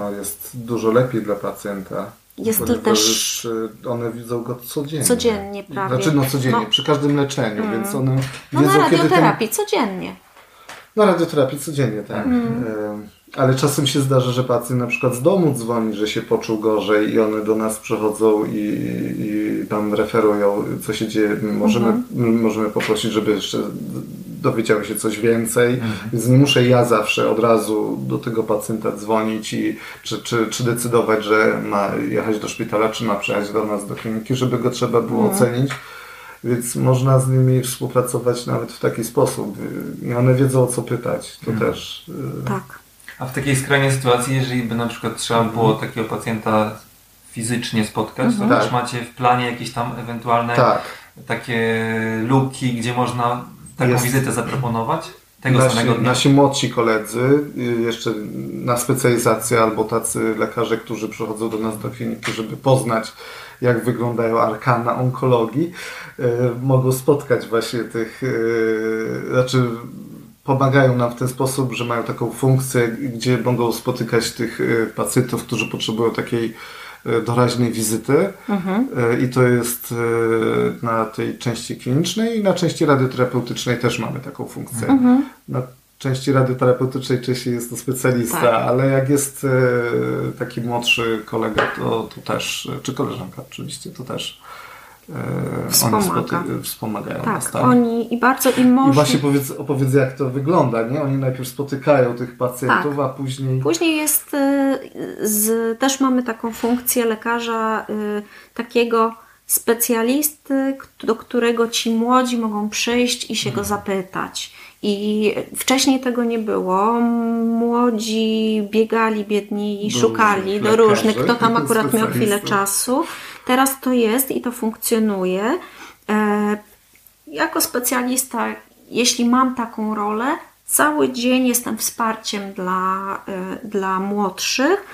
to jest dużo lepiej dla pacjenta jest to też. One widzą go codziennie. Codziennie prawie. Znaczy, no codziennie, no. przy każdym leczeniu, mm. więc one no wiedzą, na radioterapii ten... codziennie. Na radioterapii codziennie, tak. Mm. Ale czasem się zdarza, że pacjent na przykład z domu dzwoni, że się poczuł gorzej i one do nas przychodzą i, i tam referują, co się dzieje. Możemy, mm -hmm. możemy poprosić, żeby jeszcze dowiedziały się coś więcej, mhm. więc nie muszę ja zawsze od razu do tego pacjenta dzwonić i czy, czy, czy decydować, że ma jechać do szpitala, czy ma przyjechać do nas do kliniki, żeby go trzeba było mhm. ocenić. Więc można z nimi współpracować nawet w taki sposób. I one wiedzą o co pytać. To mhm. też. Y, tak. A w takiej skrajnej sytuacji, jeżeli by na przykład trzeba było takiego pacjenta fizycznie spotkać, to też tak. macie w planie jakieś tam ewentualne tak. takie luki, gdzie można taką jest... wizytę zaproponować? Tego nasi, samego dnia? Nasi młodsi koledzy, y, jeszcze na specjalizację albo tacy lekarze, którzy przychodzą do nas do kliniki, żeby poznać jak wyglądają arkana onkologii, yy, mogą spotkać właśnie tych, yy, znaczy pomagają nam w ten sposób, że mają taką funkcję, gdzie mogą spotykać tych y, pacjentów, którzy potrzebują takiej doraźnej wizyty mhm. E, i to jest e, na tej części klinicznej i na części radioterapeutycznej też mamy taką funkcję. Mhm. Na części radioterapeutycznej częściej jest to specjalista, tak. ale jak jest taki młodszy kolega, to, to też, czy koleżanka oczywiście, to też Wspomaga. Oni wspomagają tak, nas, tak? oni i bardzo im można... I właśnie powiedz, opowiedz jak to wygląda, nie? Oni najpierw spotykają tych pacjentów, tak. a później... Później jest, y, z, też mamy taką funkcję lekarza y, takiego specjalisty, do którego ci młodzi mogą przyjść i się go zapytać. I wcześniej tego nie było. Młodzi biegali, biedni i Do szukali do różnych, kto tam akurat miał chwilę czasu. Teraz to jest i to funkcjonuje. E, jako specjalista, jeśli mam taką rolę, cały dzień jestem wsparciem dla, y, dla młodszych.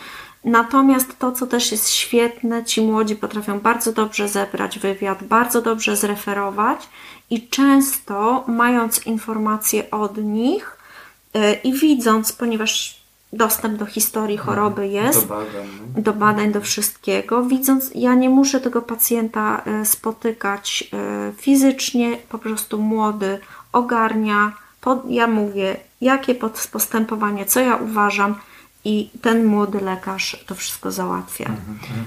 Natomiast to, co też jest świetne, ci młodzi potrafią bardzo dobrze zebrać wywiad, bardzo dobrze zreferować i często mając informacje od nich y, i widząc, ponieważ dostęp do historii choroby jest, Do badań. no. do badań, do wszystkiego. Widząc, ja nie muszę tego pacjenta e, spotykać e, fizycznie, po prostu młody ogarnia. Ja mówię, jakie postępowanie, co ja uważam, i ten młody lekarz to wszystko załatwia.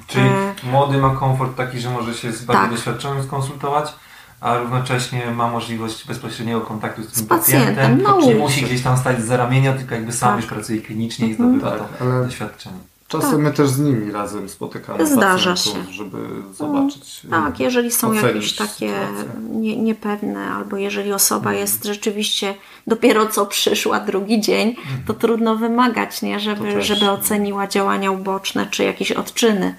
Czyli E, młody ma komfort taki, że może się z bardziej Tak. doświadczonym skonsultować, a równocześnie ma możliwość bezpośredniego kontaktu z tym Z pacjentem, no nie musi gdzieś tam stać z ramienia, tylko jakby sam Tak. już pracuje klinicznie i Mhm. zdobywa Tak, to ale- doświadczenie. Czasem my też z nimi razem spotykamy Zdarza pacjentów, się. żeby zobaczyć. Tak, jeżeli są jakieś takie nie, niepewne, albo jeżeli osoba Mhm. jest rzeczywiście dopiero co przyszła drugi dzień, to trudno wymagać, nie, żeby, żeby oceniła działania uboczne czy jakieś odczyny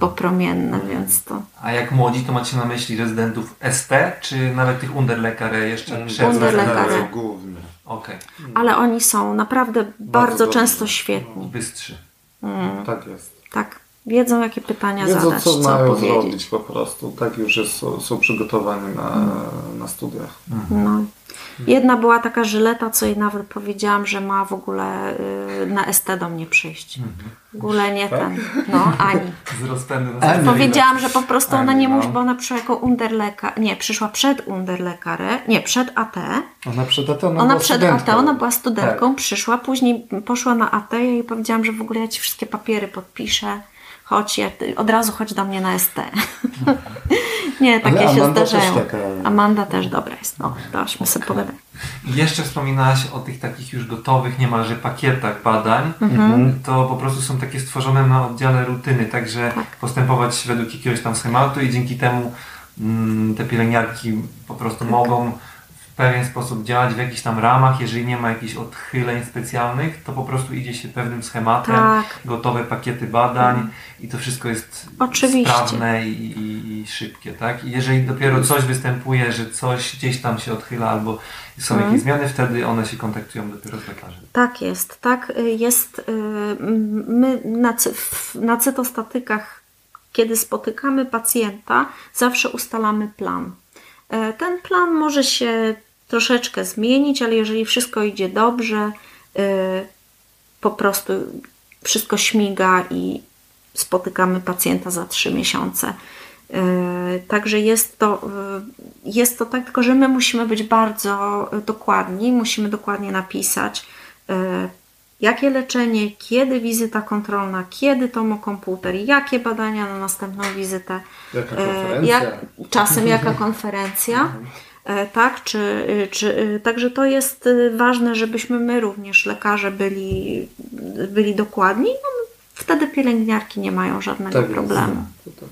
popromienne, Mhm. więc to A jak młodzi, to macie na myśli rezydentów ST, czy nawet tych underlekare jeszcze przed Underlekare. rezydencją? Głównie. Okej, ale oni są naprawdę bardzo, dobrze. często świetni. bystrzy. Tak jest. Tak, wiedzą jakie pytania Wiedzą, zadać, co co, mają powiedzieć. zrobić po prostu. Tak już jest, są, są przygotowani na, na studiach. No. Jedna była taka żyleta, co jej nawet powiedziałam, że ma w ogóle y, na ST do mnie przyjść. W ogóle nie ten, no Ani. Z Ani. Powiedziałam, że po prostu ona Ani, nie no. musi, bo ona przyszła jako underlekar, nie, przyszła przed underlekarę, nie, przed AT. Ona przed AT, ona, Ona była przed studentką. AT, ona była studentką, Tak. przyszła, później poszła na AT, ja jej powiedziałam, że w ogóle ja Ci wszystkie papiery podpiszę, chodź, ja, od razu chodź do mnie na ST. nie, takie Ale się Amanda też zdarzają. taka- Amanda też dobra jest, no, daśmy sobie pogadać. I jeszcze wspominałaś o tych takich już gotowych niemalże pakietach badań. Mhm. To po prostu są takie stworzone na oddziale rutyny, także Tak. postępować według jakiegoś tam schematu i dzięki temu mm, te pielęgniarki po prostu Tak. mogą pewien sposób działać w jakichś tam ramach. Jeżeli nie ma jakichś odchyleń specjalnych, to po prostu idzie się pewnym schematem, Tak. gotowe pakiety badań i to wszystko jest Oczywiście. sprawne i, i, i szybkie. Tak? I jeżeli dopiero coś występuje, że coś gdzieś tam się odchyla albo są Mhm. jakieś zmiany, wtedy one się kontaktują dopiero z lekarzem. Tak jest, tak y, jest. y, My na, na cytostatykach, kiedy spotykamy pacjenta, zawsze ustalamy plan. E, Ten plan może się troszeczkę zmienić, ale jeżeli wszystko idzie dobrze, y, po prostu wszystko śmiga i spotykamy pacjenta za trzy miesiące. Yy, Także jest to, yy, jest to tak, tylko że my musimy być bardzo dokładni, musimy dokładnie napisać, jakie leczenie, kiedy wizyta kontrolna, kiedy tomokomputer, jakie badania na następną wizytę, Jaka konferencja? jak, czasem jaka konferencja. E, Tak, czy, y, czy, y, także to jest y, ważne, żebyśmy my również, lekarze, byli, byli dokładni. No, wtedy pielęgniarki nie mają żadnego Tak jest. problemu. To tak.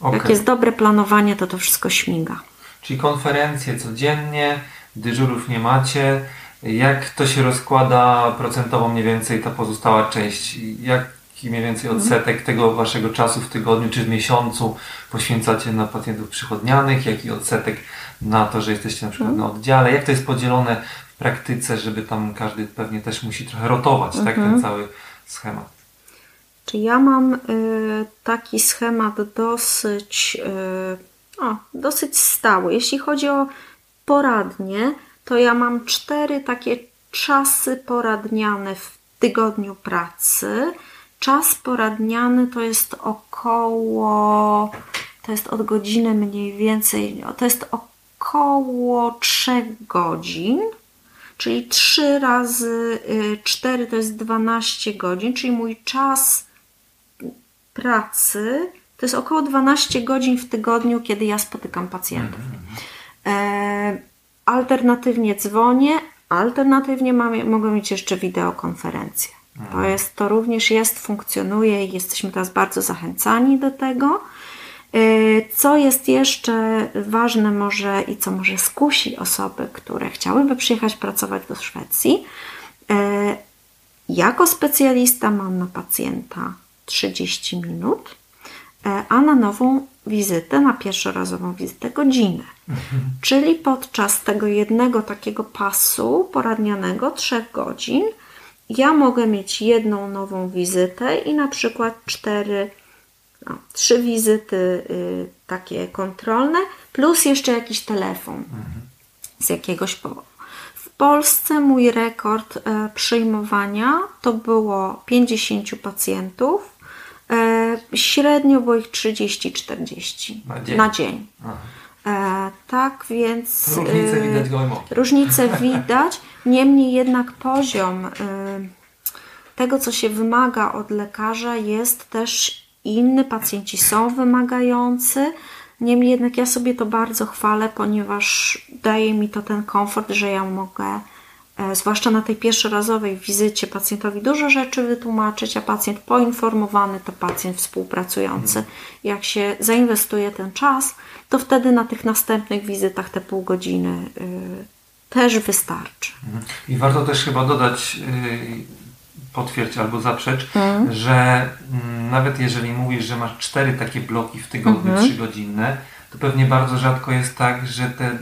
Okej. Jak jest dobre planowanie, to to wszystko śmiga. Czyli konferencje codziennie, dyżurów nie macie. Jak to się rozkłada procentowo mniej więcej ta pozostała część? Jaki mniej więcej odsetek tego waszego czasu w tygodniu czy w miesiącu poświęcacie na pacjentów przychodnianych? Jaki odsetek na to, że jesteście na przykład na oddziale? Jak to jest podzielone w praktyce, żeby tam każdy pewnie też musi trochę rotować, tak? Ten cały schemat. Czy ja mam y, taki schemat dosyć, y, o, dosyć stały. Jeśli chodzi o poradnie, to ja mam cztery takie czasy poradniane w tygodniu pracy. Czas poradniany to jest około, to jest od godziny mniej więcej, to jest około 3 godzin. Czyli 3 razy 4 to jest 12 godzin, czyli mój czas pracy to jest około 12 godzin w tygodniu, kiedy ja spotykam pacjentów. E, alternatywnie dzwonię, alternatywnie mam, mogę mieć jeszcze wideokonferencję. To, jest, to również jest, funkcjonuje i jesteśmy teraz bardzo zachęcani do tego. Co jest jeszcze ważne może i co może skusi osoby, które chciałyby przyjechać pracować do Szwecji, jako specjalista mam na pacjenta 30 minut, a na nową wizytę, na pierwszorazową wizytę godzinę. Mhm. Czyli podczas tego jednego takiego pasu poradnianego, trzech godzin, ja mogę mieć jedną nową wizytę i na przykład cztery, no, trzy wizyty y, takie kontrolne, plus jeszcze jakiś telefon mhm. z jakiegoś powodu. W Polsce mój rekord y, przyjmowania to było 50 pacjentów E, średnio było ich 30-40 na dzień. Na dzień. E, tak więc. Różnice widać gołym okiem. Różnice widać, niemniej jednak poziom e, tego, co się wymaga od lekarza, jest też inny. Pacjenci są wymagający. Niemniej jednak ja sobie to bardzo chwalę, ponieważ daje mi to ten komfort, że ja mogę E, zwłaszcza na tej pierwszorazowej wizycie pacjentowi dużo rzeczy wytłumaczyć, a pacjent poinformowany to pacjent współpracujący. Mhm. Jak się zainwestuje ten czas, to wtedy na tych następnych wizytach te pół godziny y, też wystarczy. Mhm. I warto też chyba dodać, potwierdzić albo zaprzecz, mhm. że y, nawet jeżeli mówisz, że masz cztery takie bloki w tygodniu, mhm. trzygodzinne, to pewnie bardzo rzadko jest tak, że te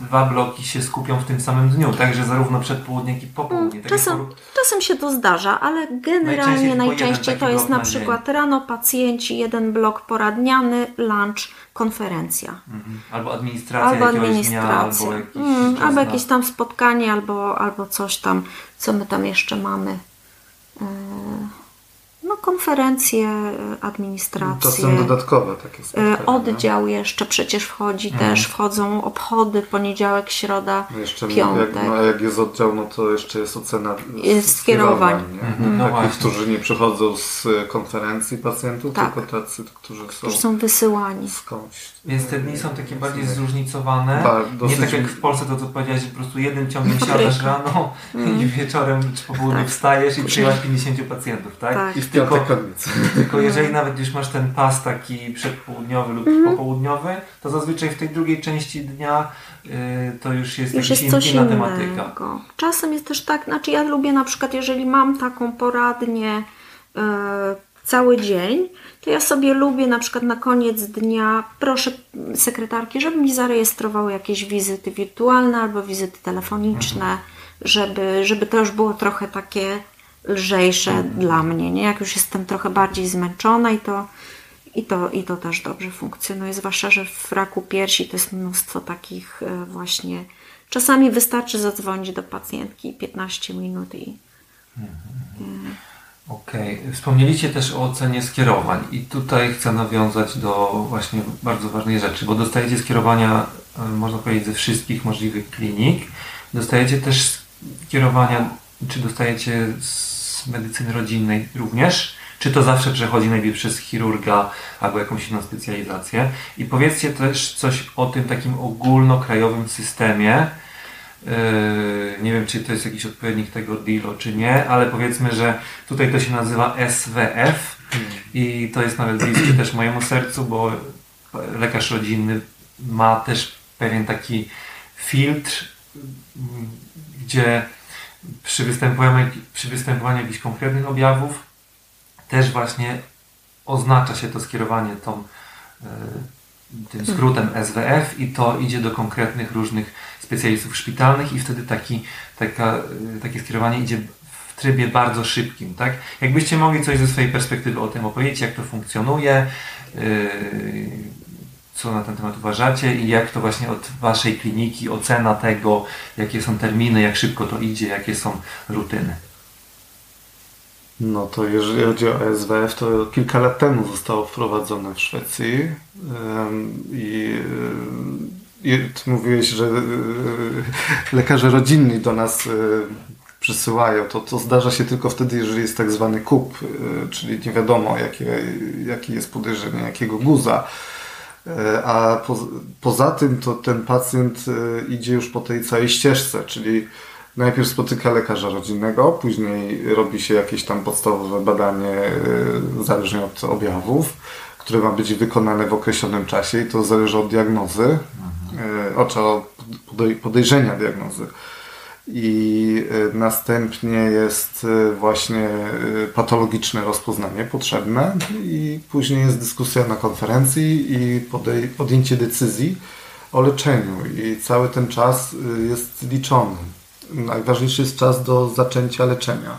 dwa bloki się skupią w tym samym dniu, także zarówno przedpołudnie, jak i popołudnie. Mm, czasem, por... czasem się to zdarza, ale generalnie najczęściej, najczęściej to jest na przykład na rano pacjenci, jeden blok poradniany, lunch, konferencja. Mhm. Albo administracja albo administracja. Dnia, albo, jakieś, mm, albo jakieś tam spotkanie, albo, albo coś tam, co my tam jeszcze mamy. Yy no, konferencje, e, administracje. To są dodatkowe takie spotkania. E, oddział jeszcze przecież wchodzi mhm. też, wchodzą obchody, poniedziałek, środa, no jeszcze piątek. Jak, no, jak jest oddział, no to jeszcze jest ocena jest skierowań. Mhm. No Takich, którzy nie przychodzą z konferencji pacjentów, tak. tylko tacy, którzy są, którzy są wysyłani skądś. Więc te dni są takie bardziej zróżnicowane. Tak, nie tak jak w Polsce to co powiedziałeś, że po prostu jeden ciągiem siadasz rano mm. i wieczorem czy po południu tak. wstajesz i przyjmasz 50 pacjentów, tak? tak. Tylko, tylko jeżeli nawet już masz ten pas taki przedpołudniowy lub mm. popołudniowy, to zazwyczaj w tej drugiej części dnia y, to już jest już jest coś inna innego. tematyka. Czasem jest też tak, znaczy ja lubię na przykład, jeżeli mam taką poradnię y, cały dzień, to ja sobie lubię na przykład na koniec dnia, proszę sekretarki, żeby mi zarejestrowały jakieś wizyty wirtualne albo wizyty telefoniczne, mhm. żeby, żeby to już było trochę takie lżejsze dla mnie, nie? Jak już jestem trochę bardziej zmęczona i to, i to, i to też dobrze funkcjonuje, zwłaszcza, że w raku piersi to jest mnóstwo takich e, właśnie, czasami wystarczy zadzwonić do pacjentki 15 minut i mhm. Okej. Okay. Wspomnieliście też o ocenie skierowań i tutaj chcę nawiązać do właśnie bardzo ważnej rzeczy, bo dostajecie skierowania, e, można powiedzieć, ze wszystkich możliwych klinik. Dostajecie też skierowania, czy dostajecie z medycyny rodzinnej również, czy to zawsze przechodzi najpierw przez chirurga albo jakąś inną specjalizację. I powiedzcie też coś o tym takim ogólnokrajowym systemie, Yy, nie wiem, czy to jest jakiś odpowiednik tego DILO, czy nie, ale powiedzmy, że tutaj to się nazywa SWF i to jest nawet bliskie też mojemu sercu, bo lekarz rodzinny ma też pewien taki filtr, gdzie przy występowaniu, przy występowaniu jakichś konkretnych objawów też właśnie oznacza się to skierowanie tą, yy, tym skrótem SWF i to idzie do konkretnych różnych specjalistów szpitalnych i wtedy taki, taka, y, takie skierowanie idzie w trybie bardzo szybkim. Tak? Jakbyście mogli coś ze swojej perspektywy o tym opowiedzieć, jak to funkcjonuje, yy, co na ten temat uważacie i jak to właśnie od Waszej kliniki, ocena tego, jakie są terminy, jak szybko to idzie, jakie są rutyny. No to jeżeli chodzi o SWF, to kilka lat temu zostało wprowadzone w Szwecji i i ty mówiłeś, że e, lekarze rodzinni do nas przysyłają, to, to zdarza się tylko wtedy, jeżeli jest tak zwany kup, czyli nie wiadomo, jakie, jaki jest podejrzenie, jakiego guza. A po, poza tym to ten pacjent idzie już po tej całej ścieżce, czyli najpierw spotyka lekarza rodzinnego, później robi się jakieś tam podstawowe badanie, zależnie od objawów które ma być wykonane w określonym czasie i to zależy od diagnozy, mhm. od podejrzenia diagnozy. I następnie jest właśnie patologiczne rozpoznanie potrzebne i później jest dyskusja na konferencji i podjęcie decyzji o leczeniu i cały ten czas jest liczony najważniejszy jest czas do zaczęcia leczenia.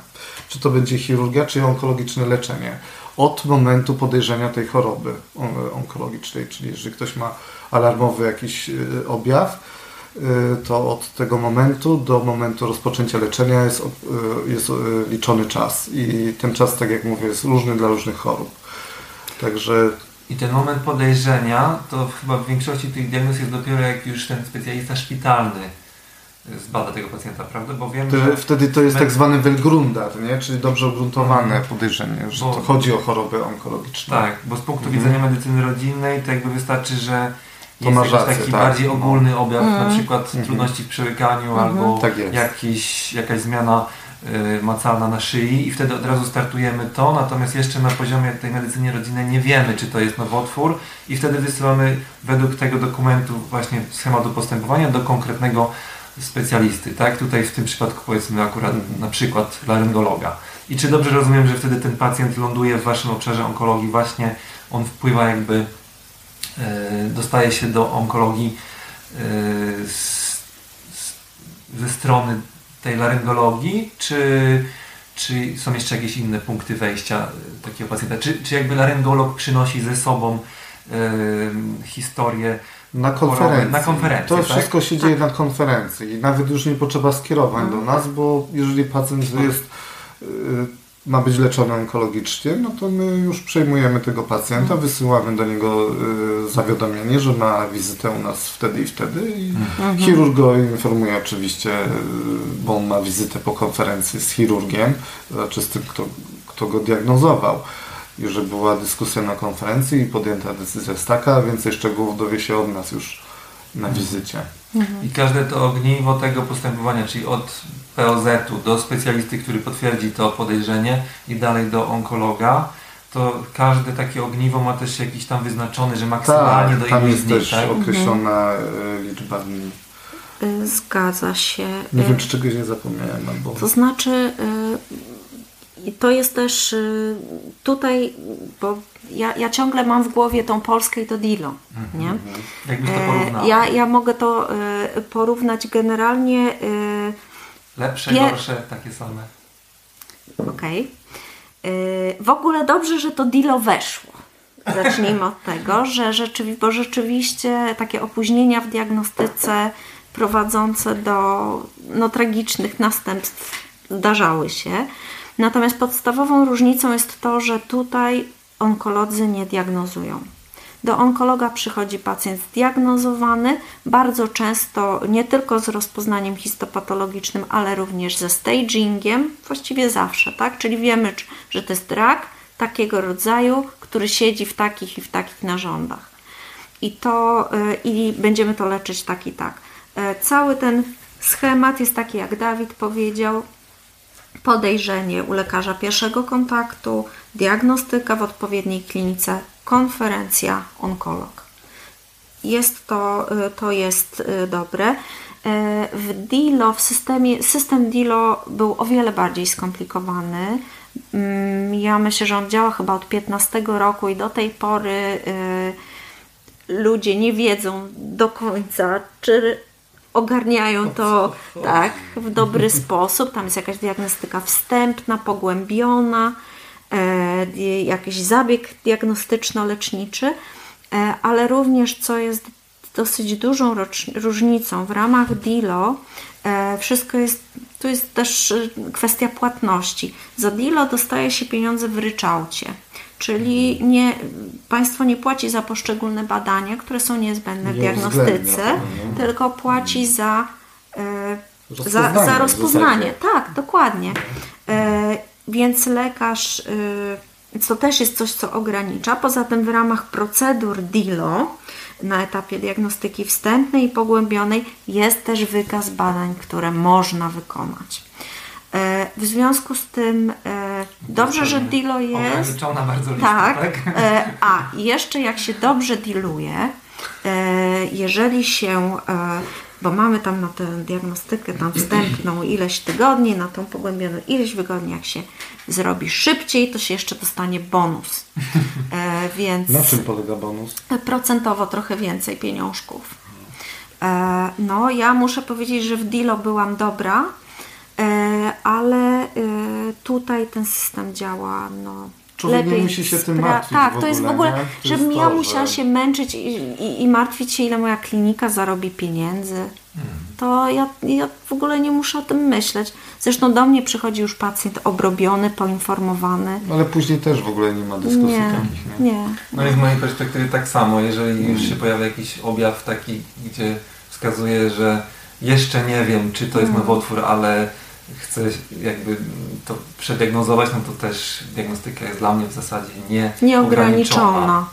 Czy to będzie chirurgia, czy onkologiczne leczenie. Od momentu podejrzenia tej choroby onkologicznej, czyli jeżeli ktoś ma alarmowy jakiś objaw, to od tego momentu do momentu rozpoczęcia leczenia jest, y, jest liczony czas. I ten czas, tak jak mówię, jest różny dla różnych chorób. Także i ten moment podejrzenia, to chyba w większości tych diagnoz jest dopiero jak już ten specjalista szpitalny zbada tego pacjenta, prawda? Bo wiem, że wtedy to jest tak zwany Welgrundar, nie? czyli dobrze ugruntowane mhm. podejrzenie, że bo, to chodzi o choroby onkologiczne. Tak, bo z punktu mhm. widzenia medycyny rodzinnej to jakby wystarczy, że jest jakiś rację, taki tak. bardziej ogólny objaw, mhm. na przykład mhm. trudności w przełykaniu mhm. albo tak jakiś, jakaś zmiana y, macalna na szyi i wtedy od razu startujemy to, natomiast jeszcze na poziomie tej medycyny rodzinnej nie wiemy, czy to jest nowotwór i wtedy wysyłamy według tego dokumentu właśnie schematu postępowania do konkretnego specjalisty, tak? Tutaj w tym przypadku powiedzmy akurat na przykład laryngologa. I czy dobrze rozumiem, że wtedy ten pacjent ląduje w Waszym obszarze onkologii, właśnie on wpływa jakby, dostaje się do onkologii e, z, z, ze strony tej laryngologii, czy, czy są jeszcze jakieś inne punkty wejścia takiego pacjenta? Czy, czy jakby laryngolog przynosi ze sobą e, historię na konferencji. Na konferencji to tak? wszystko się dzieje na konferencji i nawet już nie potrzeba skierowań do nas, bo jeżeli pacjent jest, y, ma być leczony onkologicznie, no to my już przejmujemy tego pacjenta, wysyłamy do niego y, zawiadomienie, że ma wizytę u nas wtedy i wtedy i mhm. chirurg go informuje oczywiście, y, bo on ma wizytę po konferencji z chirurgiem, znaczy z tym, kto, kto go diagnozował i że była dyskusja na konferencji i podjęta decyzja jest taka, więcej szczegółów dowie się od nas już na mhm. wizycie. Mhm. I każde to ogniwo tego postępowania, czyli od POZ-u do specjalisty, który potwierdzi to podejrzenie i dalej do onkologa, to każde takie ogniwo ma też jakiś tam wyznaczony, że maksymalnie tak, do tam jest dni, też tak? określona mhm. liczba dni. Y, zgadza się. Nie wiem, y, czy czegoś nie zapomniałem. Albo... To znaczy, y, i to jest też tutaj, bo ja, ja ciągle mam w głowie tą Polskę i to Dilo. nie? Mhm. Jakbyś to porównał? Ja, ja mogę to y, porównać generalnie. Y, Lepsze, pie... gorsze, takie same. Okej. Okay. W ogóle dobrze, że to Dilo weszło. Zacznijmy od tego, że rzeczywi bo rzeczywiście takie opóźnienia w diagnostyce prowadzące do no, tragicznych następstw zdarzały się. Natomiast podstawową różnicą jest to, że tutaj onkolodzy nie diagnozują. Do onkologa przychodzi pacjent zdiagnozowany, bardzo często nie tylko z rozpoznaniem histopatologicznym, ale również ze stagingiem, właściwie zawsze, tak? Czyli wiemy, że to jest rak takiego rodzaju, który siedzi w takich i w takich narządach. I, to, y, i będziemy to leczyć tak i tak. Y, cały ten schemat jest taki, jak Dawid powiedział, podejrzenie u lekarza pierwszego kontaktu, diagnostyka w odpowiedniej klinice, konferencja, onkolog. Jest to, y, to jest y, dobre. Y, w DILO, w systemie, system DILO był o wiele bardziej skomplikowany. Mm, ja myślę, że on działa chyba od 15 roku i do tej pory ludzie nie wiedzą do końca, czy ogarniają to tak, w dobry sposób. Tam jest jakaś diagnostyka wstępna, pogłębiona, e, jakiś zabieg diagnostyczno-leczniczy, e, ale również, co jest dosyć dużą różnicą w ramach DILO, e, wszystko jest, tu jest też kwestia płatności. Za DILO dostaje się pieniądze w ryczałcie. Czyli nie, państwo nie płaci za poszczególne badania, które są niezbędne w diagnostyce, mhm. tylko płaci za, e, za, za rozpoznanie. Tak, dokładnie. E, więc lekarz, e, to też jest coś, co ogranicza. Poza tym w ramach procedur DILO na etapie diagnostyki wstępnej i pogłębionej jest też wykaz badań, które można wykonać. E, w związku z tym e, dobrze, że Dilo jest. Ograniczona bardzo lista, tak. tak? E, a jeszcze jak się dobrze diluje, jeżeli się, bo mamy tam na tę diagnostykę tam wstępną ileś tygodni, na tą pogłębioną ileś tygodni, jak się zrobi szybciej, to się jeszcze dostanie bonus. Więc na czym polega bonus? Procentowo trochę więcej pieniążków. No, ja muszę powiedzieć, że w Dilo byłam dobra, ale e, tutaj ten system działa no, Człowiek lepiej. nie musi się tym martwić. Tak, to jest w ogóle, żebym ja musiała się męczyć i, i, i, martwić się, ile moja klinika zarobi pieniędzy. Hmm. To ja, ja w ogóle nie muszę o tym myśleć. Zresztą do mnie przychodzi już pacjent obrobiony, poinformowany. Ale później też w ogóle nie ma dyskusji nie, takich. Nie? nie. No i z mojej perspektywy tak samo. Jeżeli już się pojawia jakiś objaw taki, gdzie wskazuje, że jeszcze nie wiem, czy to jest hmm. nowotwór, ale chcę jakby to przediagnozować, no to też diagnostyka jest dla mnie w zasadzie nie nieograniczona.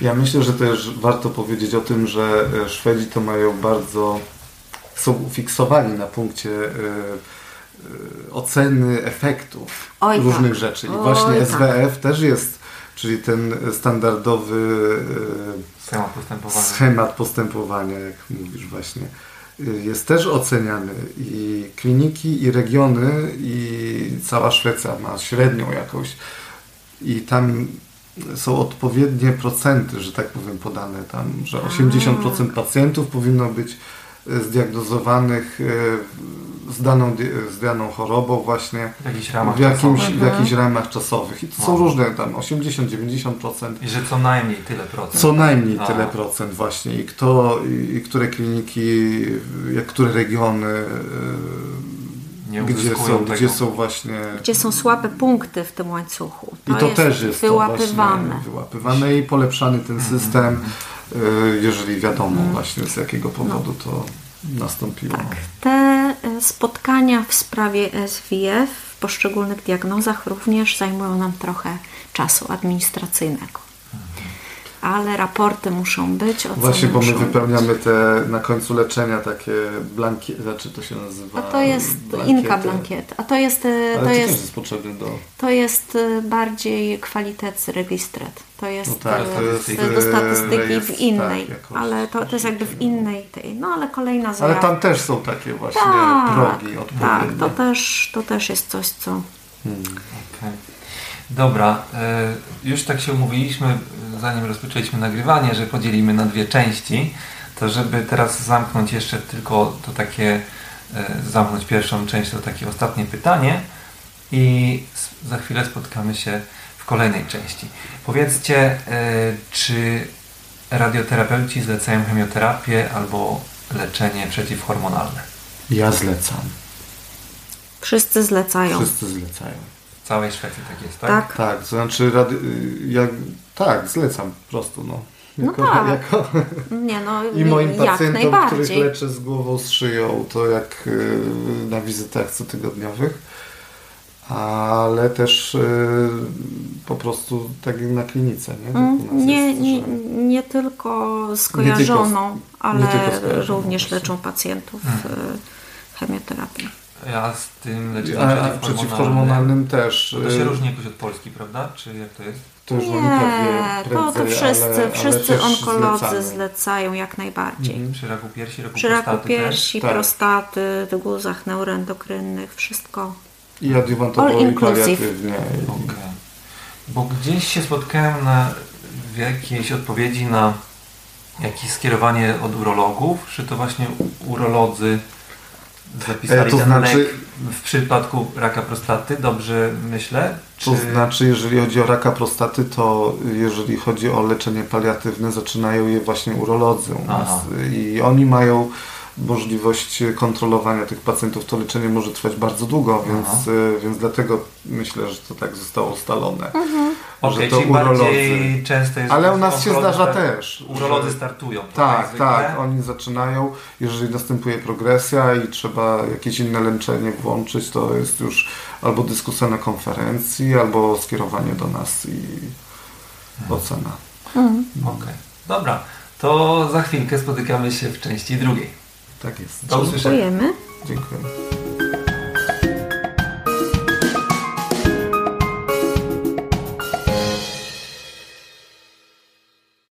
Ja myślę, że też warto powiedzieć o tym, że e, Szwedzi to mają bardzo, są ufiksowani na punkcie y, y, oceny efektów Oj, różnych tak. rzeczy. I Oj, właśnie tak. SWF też jest, czyli ten standardowy schemat postępowania. schemat postępowania, jak mówisz właśnie jest też oceniany i kliniki, i regiony, i cała Szwecja ma średnią jakąś i tam są odpowiednie procenty, że tak powiem, podane. Tam, że 80% pacjentów powinno być zdiagnozowanych e, z daną, z daną chorobą właśnie w, jakichś ramach w, jakimś, w jakichś ramach czasowych. I to są różne tam 80-90%. I że co najmniej tyle procent. Co najmniej A. tyle procent właśnie. I kto, i które kliniki, jak które regiony nie gdzie są, tego. gdzie są właśnie... Gdzie są słabe punkty w tym łańcuchu. To I to jest też jest wyłapywane. To wyłapywane i polepszany ten mhm. system. Mm -hmm jeżeli wiadomo mm. właśnie z jakiego powodu no. to nastąpiło. Tak. Te e, spotkania w sprawie SWF w poszczególnych diagnozach również zajmują nam trochę czasu administracyjnego ale raporty muszą być. Właśnie, bo my wypełniamy te na końcu leczenia takie blankiety, znaczy to się nazywa. A to jest blankiety. inka blankiet. A to jest. E, ale to, to jest, jest potrzebne do. To jest e, bardziej kwalitec registret. To jest, no tak, to jest do statystyki w innej, tak, ale to, to jest jakby w innej tej, no ale kolejna zmiana. Ale tam też są takie właśnie tak, progi odpowiednie. Tak, to też, to też jest coś, co... Hmm. Okay. Dobra, e, już tak się umówiliśmy, zanim rozpoczęliśmy nagrywanie, że podzielimy na dwie części, to żeby teraz zamknąć jeszcze tylko to takie, e, zamknąć pierwszą część, to takie ostatnie pytanie i za chwilę spotkamy się w kolejnej części. Powiedzcie, e, czy radioterapeuci zlecają chemioterapię albo leczenie przeciwhormonalne? Ja zlecam. Wszyscy zlecają. Wszyscy zlecają całej Szwecji tak jest, tak? Tak, tak to znaczy rady, jak, tak, zlecam po prostu, no. no jako, no tak. Jako, nie, no, I moim pacjentom, których leczę z głową, z szyją, to jak y, na wizytach cotygodniowych, ale też y, po prostu tak jak na klinice, nie? Mm, nie, jest, nie, że... nie tylko skojarzoną, nie tylko, ale nie tylko również leczą pacjentów hmm. chemioterapią. Ja z tym leczeniem przeciwhormonalnym, przeciwhormonalnym też. To się y, różni jakoś od Polski, prawda? Czy jak to jest? To już nie, prędzej, to, to wszyscy, ale, wszyscy ale onkolodzy zlecamy. zlecają jak najbardziej. Mhm. Przy raku piersi, raku Przy prostaty raku piersi, też? prostaty, tak. guzach neuroendokrynnych, wszystko. I adiuwantowo i paliatywnie. Okay. Bo gdzieś się spotkałem na, w jakiejś odpowiedzi na jakieś skierowanie od urologów, czy to właśnie urolodzy zapisali e, to znaczy, w przypadku raka prostaty, dobrze myślę? Czy... To znaczy, jeżeli chodzi o raka prostaty, to jeżeli chodzi o leczenie paliatywne, zaczynają je właśnie urolodzy u nas. I oni mają możliwość kontrolowania tych pacjentów, to leczenie może trwać bardzo długo, więc, e, więc dlatego myślę, że to tak zostało ustalone. Mhm. Okay, że to urolodzy. często jest Ale u nas się zdarza też. Urolodzy startują. Tak, tak, oni zaczynają. Jeżeli następuje progresja i trzeba jakieś inne leczenie włączyć, to jest już albo dyskusja na konferencji, albo skierowanie do nas i hmm. ocena. Mhm. Okej, okay. dobra. To za chwilkę spotykamy się w części drugiej. Tak jest. Do usłyszenia. Dziękujemy. Dziękuję.